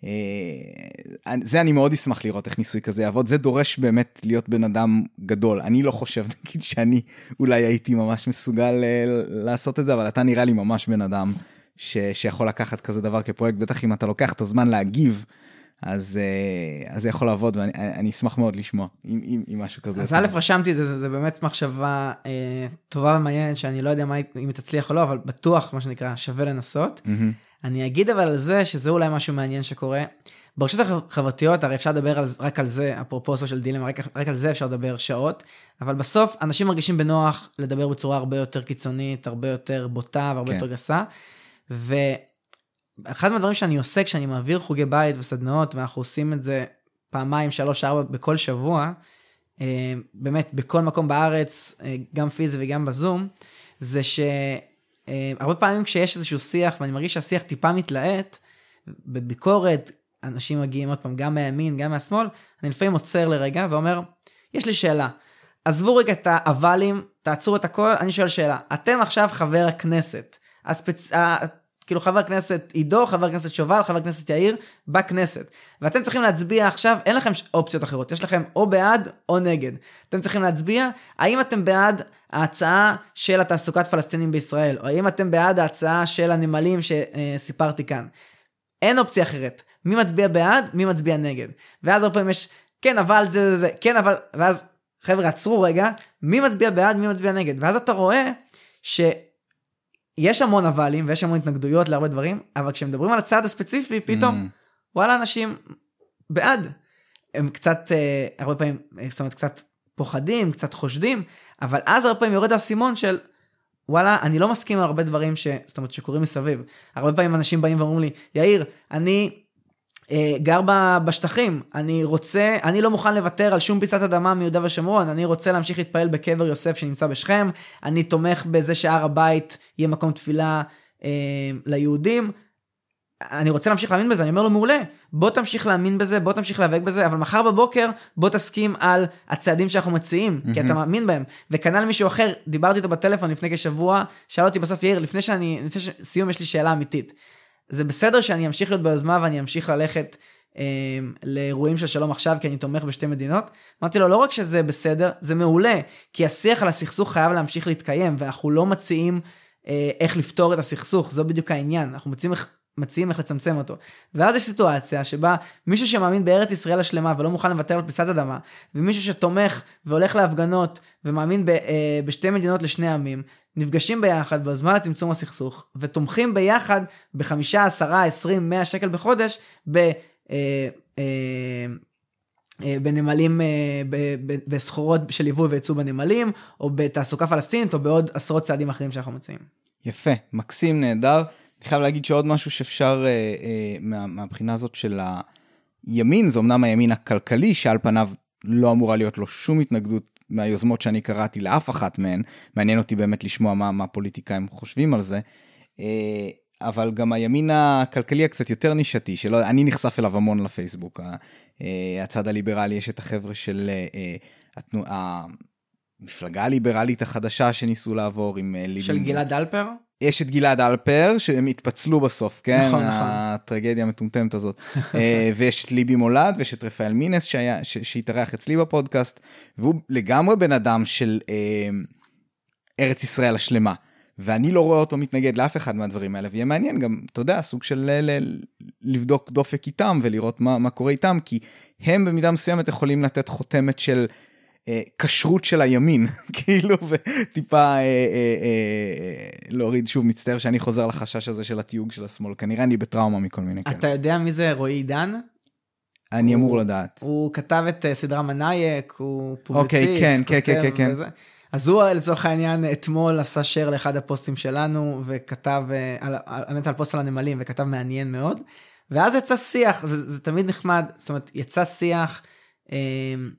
אה, זה אני מאוד אשמח לראות איך ניסוי כזה יעבוד זה דורש באמת להיות בן אדם גדול אני לא חושב נגיד שאני אולי הייתי ממש מסוגל אה, לעשות את זה אבל אתה נראה לי ממש בן אדם ש, שיכול לקחת כזה דבר כפרויקט בטח אם אתה לוקח את הזמן להגיב. אז אה, אז זה יכול לעבוד ואני אשמח מאוד לשמוע אם, אם, אם משהו כזה. אז א' רשמתי את זה, זה, זה באמת מחשבה אה, טובה ומעניינת שאני לא יודע מה, אם היא תצליח או לא אבל בטוח מה שנקרא שווה לנסות. Mm-hmm. אני אגיד אבל על זה שזה אולי משהו מעניין שקורה. ברשתות החברתיות הרי אפשר לדבר על, רק על זה אפרופו של דילמה רק, רק על זה אפשר לדבר שעות אבל בסוף אנשים מרגישים בנוח לדבר בצורה הרבה יותר קיצונית הרבה יותר בוטה והרבה כן. יותר גסה. ואחד מהדברים שאני עושה כשאני מעביר חוגי בית וסדנאות ואנחנו עושים את זה פעמיים שלוש ארבע בכל שבוע אה, באמת בכל מקום בארץ אה, גם פיזי וגם בזום זה ש... אה, הרבה פעמים כשיש איזשהו שיח ואני מרגיש שהשיח טיפה מתלהט, בביקורת אנשים מגיעים עוד פעם גם מהימין גם מהשמאל, אני לפעמים עוצר לרגע ואומר, יש לי שאלה, עזבו רגע את האבלים, תעצרו את הכל, אני שואל שאלה, אתם עכשיו חבר הכנסת, הספצ... כאילו חבר כנסת עידו, חבר כנסת שובל, חבר כנסת יאיר, בכנסת. ואתם צריכים להצביע עכשיו, אין לכם אופציות אחרות, יש לכם או בעד או נגד. אתם צריכים להצביע, האם אתם בעד ההצעה של התעסוקת פלסטינים בישראל, או האם אתם בעד ההצעה של הנמלים שסיפרתי כאן. אין אופציה אחרת. מי מצביע בעד, מי מצביע נגד. ואז הרבה פעמים יש, כן אבל זה זה זה, כן אבל, ואז חבר'ה עצרו רגע, מי מצביע בעד, מי מצביע נגד. ואז אתה רואה ש... יש המון אבלים ויש המון התנגדויות להרבה דברים, אבל כשמדברים על הצעד הספציפי, פתאום, mm. וואלה, אנשים בעד. הם קצת, אה, הרבה פעמים, זאת אומרת, קצת פוחדים, קצת חושדים, אבל אז הרבה פעמים יורד האסימון של, וואלה, אני לא מסכים על הרבה דברים ש... זאת אומרת, שקורים מסביב. הרבה פעמים אנשים באים ואומרים לי, יאיר, אני אה, גר בשטחים, אני רוצה, אני לא מוכן לוותר על שום פיסת אדמה מיהודה ושומרון, אני רוצה להמשיך להתפעל בקבר יוסף שנמצא בשכם, אני תומך בזה שהר הבית יהיה מקום תפילה אה, ליהודים. אני רוצה להמשיך להאמין בזה, אני אומר לו מעולה, בוא תמשיך להאמין בזה, בוא תמשיך להיאבק בזה, אבל מחר בבוקר בוא תסכים על הצעדים שאנחנו מציעים, mm-hmm. כי אתה מאמין בהם. וכנ"ל מישהו אחר, דיברתי איתו בטלפון לפני כשבוע, שאל אותי בסוף יאיר, לפני שאני, לפני סיום יש לי שאלה אמיתית. זה בסדר שאני אמשיך להיות ביוזמה ואני אמשיך ללכת אה, לאירועים של שלום עכשיו כי אני תומך בשתי מדינות. אמרתי לו לא רק שזה בסדר זה מעולה כי השיח על הסכסוך חייב להמשיך להתקיים ואנחנו לא מציעים אה, איך לפתור את הסכסוך זו בדיוק העניין אנחנו מציעים איך מציעים איך לצמצם אותו. ואז יש סיטואציה שבה מישהו שמאמין בארץ ישראל השלמה ולא מוכן לוותר על פיסת אדמה, ומישהו שתומך והולך להפגנות ומאמין ב, אה, בשתי מדינות לשני עמים, נפגשים ביחד בזמן לצמצום הסכסוך, ותומכים ביחד בחמישה, עשרה, עשרים, מאה שקל בחודש, ב... אה, אה, אה, בנמלים, אה, בסחורות של יבוא וייצוא בנמלים, או בתעסוקה פלסטינית, או בעוד עשרות צעדים אחרים שאנחנו מציעים. יפה, מקסים, נהדר. אני חייב להגיד שעוד משהו שאפשר אה, אה, מה, מהבחינה הזאת של הימין, זה אמנם הימין הכלכלי, שעל פניו לא אמורה להיות לו שום התנגדות מהיוזמות שאני קראתי לאף אחת מהן, מעניין אותי באמת לשמוע מה, מה פוליטיקאים חושבים על זה. אה, אבל גם הימין הכלכלי הקצת יותר נישתי, שלא, אני נחשף אליו המון לפייסבוק. אה, הצד הליברלי, יש את החבר'ה של אה, התנוע, המפלגה הליברלית החדשה שניסו לעבור עם ליבים. של גלעד אלפר? יש את גלעד אלפר שהם התפצלו בסוף כן נכון, נכון. הטרגדיה המטומטמת הזאת ויש את ליבי מולד ויש את רפאל מינס שהיה שהתארח אצלי בפודקאסט והוא לגמרי בן אדם של אה, ארץ ישראל השלמה ואני לא רואה אותו מתנגד לאף אחד מהדברים האלה ויהיה מעניין גם אתה יודע סוג של ל- לבדוק דופק איתם ולראות מה, מה קורה איתם כי הם במידה מסוימת יכולים לתת חותמת של אה, כשרות של הימין כאילו וטיפה אה, אה, אה, להוריד שוב מצטער שאני חוזר לחשש הזה של התיוג של השמאל כנראה אני בטראומה מכל מיני אתה כאלה. יודע מי זה רועי עידן? אני אמור לדעת. הוא כתב את סדרה מנאייק הוא פובליציסט. אוקיי כן כן כן כן. אז הוא לצורך העניין אתמול עשה share לאחד הפוסטים שלנו וכתב על, על, על פוסט על הנמלים וכתב מעניין מאוד. ואז יצא שיח זה, זה תמיד נחמד זאת אומרת יצא שיח. אמ,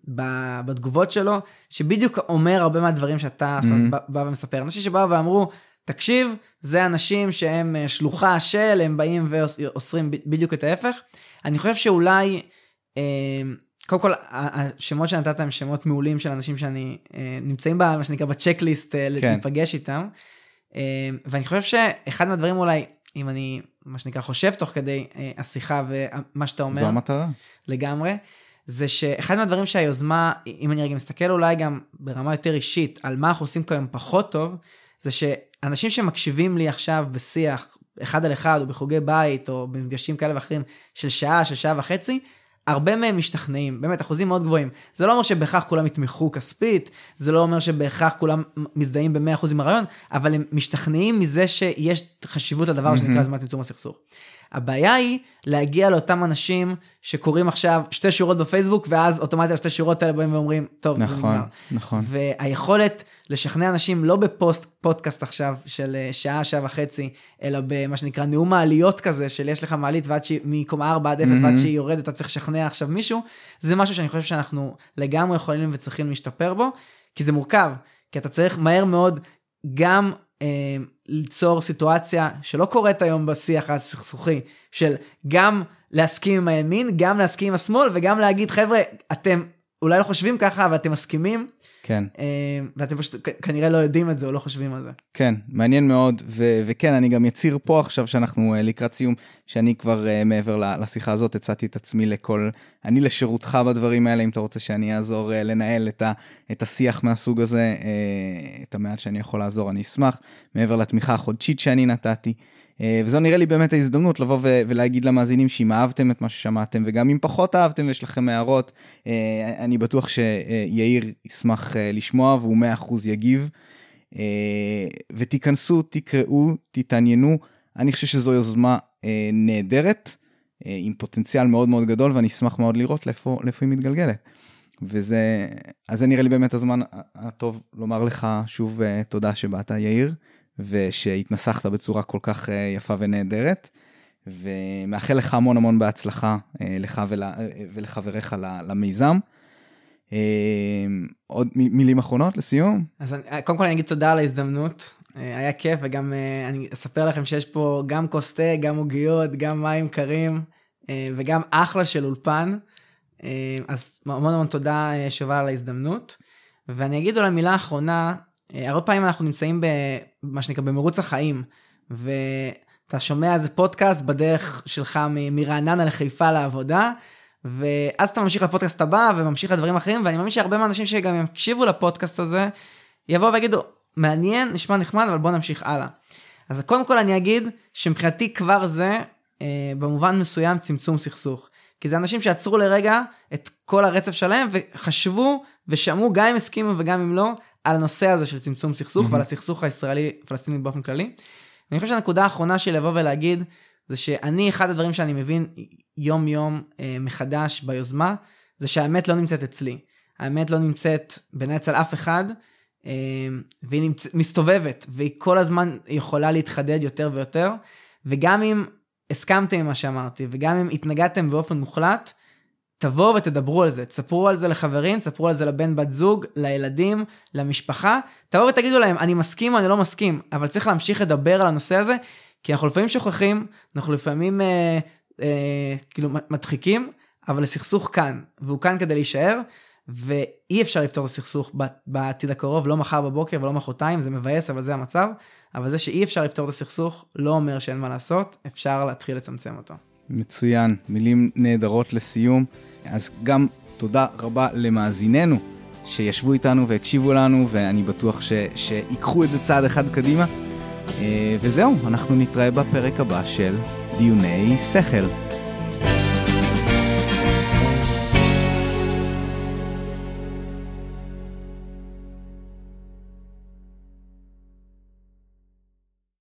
בתגובות שלו, שבדיוק אומר הרבה מהדברים שאתה mm-hmm. בא ומספר. אנשים שבאו ואמרו, תקשיב, זה אנשים שהם אה, שלוחה של, הם באים ואוסרים בדיוק את ההפך. אני חושב שאולי, אמ, קודם כל, השמות שנתת הם שמות מעולים של אנשים שאני, אה, נמצאים במה שנקרא בצ'קליסט אה, כן. להיפגש איתם. אמ, ואני חושב שאחד מהדברים אולי, אם אני, מה שנקרא, חושב תוך כדי השיחה ומה שאתה אומר. זו המטרה. לגמרי. זה שאחד מהדברים שהיוזמה, אם אני רגע מסתכל אולי גם ברמה יותר אישית על מה אנחנו עושים כיום פחות טוב, זה שאנשים שמקשיבים לי עכשיו בשיח אחד על אחד או בחוגי בית או במפגשים כאלה ואחרים של שעה, של שעה וחצי, הרבה מהם משתכנעים, באמת אחוזים מאוד גבוהים. זה לא אומר שבהכרח כולם יתמכו כספית, זה לא אומר שבהכרח כולם מזדהים ב-100% עם הרעיון, אבל הם משתכנעים מזה שיש חשיבות לדבר mm-hmm. שנקרא זמן צמצום הסכסוך. הבעיה היא להגיע לאותם אנשים שקוראים עכשיו שתי שורות בפייסבוק ואז אוטומטית שתי שורות האלה באים ואומרים טוב נכון נכון והיכולת לשכנע אנשים לא בפוסט פודקאסט עכשיו של אה, שעה שעה וחצי אלא במה שנקרא נאום מעליות כזה של יש לך מעלית ועד שהיא מקומה 4 עד 0 mm-hmm. ועד שהיא יורדת אתה צריך לשכנע עכשיו מישהו זה משהו שאני חושב שאנחנו לגמרי יכולים וצריכים להשתפר בו כי זה מורכב כי אתה צריך מהר מאוד גם ליצור סיטואציה שלא קורית היום בשיח הסכסוכי של גם להסכים עם הימין גם להסכים עם השמאל וגם להגיד חבר'ה אתם אולי לא חושבים ככה אבל אתם מסכימים כן. אה, ואתם פשוט כנראה לא יודעים את זה או לא חושבים על זה. כן, מעניין מאוד, ו- וכן, אני גם אצהיר פה עכשיו שאנחנו uh, לקראת סיום, שאני כבר uh, מעבר לשיחה הזאת הצעתי את עצמי לכל, אני לשירותך בדברים האלה, אם אתה רוצה שאני אעזור לנהל את, ה- את השיח מהסוג הזה, את המעט שאני יכול לעזור, אני אשמח, מעבר לתמיכה החודשית שאני נתתי. אה, וזו נראה לי באמת ההזדמנות לבוא ולהגיד למאזינים שאם אהבתם את מה ששמעתם וגם אם פחות אהבתם ויש לכם הערות, אה, אני בטוח שיאיר ישמח אה, לשמוע והוא 100% יגיב. ותיכנסו, תקראו, תתעניינו, אני חושב שזו יוזמה נהדרת, עם פוטנציאל מאוד מאוד גדול ואני אשמח מאוד לראות לאיפה, לאיפה היא מתגלגלת. וזה, אז זה נראה לי באמת הזמן הטוב לומר לך שוב תודה שבאת יאיר. ושהתנסחת בצורה כל כך אה, יפה ונהדרת. ומאחל לך המון המון בהצלחה אה, לך ול, אה, ולחבריך למיזם. עוד מילים אחרונות לסיום? אז אני, קודם כל אני אגיד תודה על ההזדמנות, היה כיף וגם אני אספר לכם שיש פה גם כוס גם עוגיות, גם מים קרים וגם אחלה של אולפן. אז המון המון תודה שובל על ההזדמנות. ואני אגיד אולי מילה אחרונה, הרבה פעמים אנחנו נמצאים במה שנקרא במרוץ החיים, ואתה שומע איזה פודקאסט בדרך שלך מרעננה לחיפה לעבודה, ואז אתה ממשיך לפודקאסט הבא וממשיך לדברים אחרים, ואני מאמין שהרבה מהאנשים שגם יקשיבו לפודקאסט הזה, יבואו ויגידו, מעניין, נשמע נחמד, אבל בוא נמשיך הלאה. אז קודם כל אני אגיד שמבחינתי כבר זה, אה, במובן מסוים, צמצום סכסוך. כי זה אנשים שעצרו לרגע את כל הרצף שלהם וחשבו ושמעו גם אם הסכימו וגם אם לא על הנושא הזה של צמצום סכסוך mm-hmm. ועל הסכסוך הישראלי-פלסטיני באופן כללי. אני חושב שהנקודה האחרונה שלי לבוא ולהגיד, זה שאני, אחד הדברים שאני מבין יום יום אה, מחדש ביוזמה, זה שהאמת לא נמצאת אצלי. האמת לא נמצאת בין אצל אף אחד, אה, והיא נמצ... מסתובבת, והיא כל הזמן יכולה להתחדד יותר ויותר, וגם אם הסכמתם עם מה שאמרתי, וגם אם התנגדתם באופן מוחלט, תבואו ותדברו על זה, תספרו על זה לחברים, תספרו על זה לבן בת זוג, לילדים, למשפחה, תבואו ותגידו להם, אני מסכים או אני לא מסכים, אבל צריך להמשיך לדבר על הנושא הזה, כי אנחנו לפעמים שוכחים, אנחנו לפעמים אה, אה, כאילו מדחיקים, אבל הסכסוך כאן, והוא כאן כדי להישאר, ואי אפשר לפתור את הסכסוך בעתיד הקרוב, לא מחר בבוקר ולא מחרתיים, זה מבאס, אבל זה המצב. אבל זה שאי אפשר לפתור את הסכסוך, לא אומר שאין מה לעשות, אפשר להתחיל לצמצם אותו. מצוין, מילים נהדרות לסיום. אז גם תודה רבה למאזיננו שישבו איתנו והקשיבו לנו, ואני בטוח ש... שיקחו את זה צעד אחד קדימה. אה, וזהו, אנחנו נתראה בפרק הבא של דיוני שכל.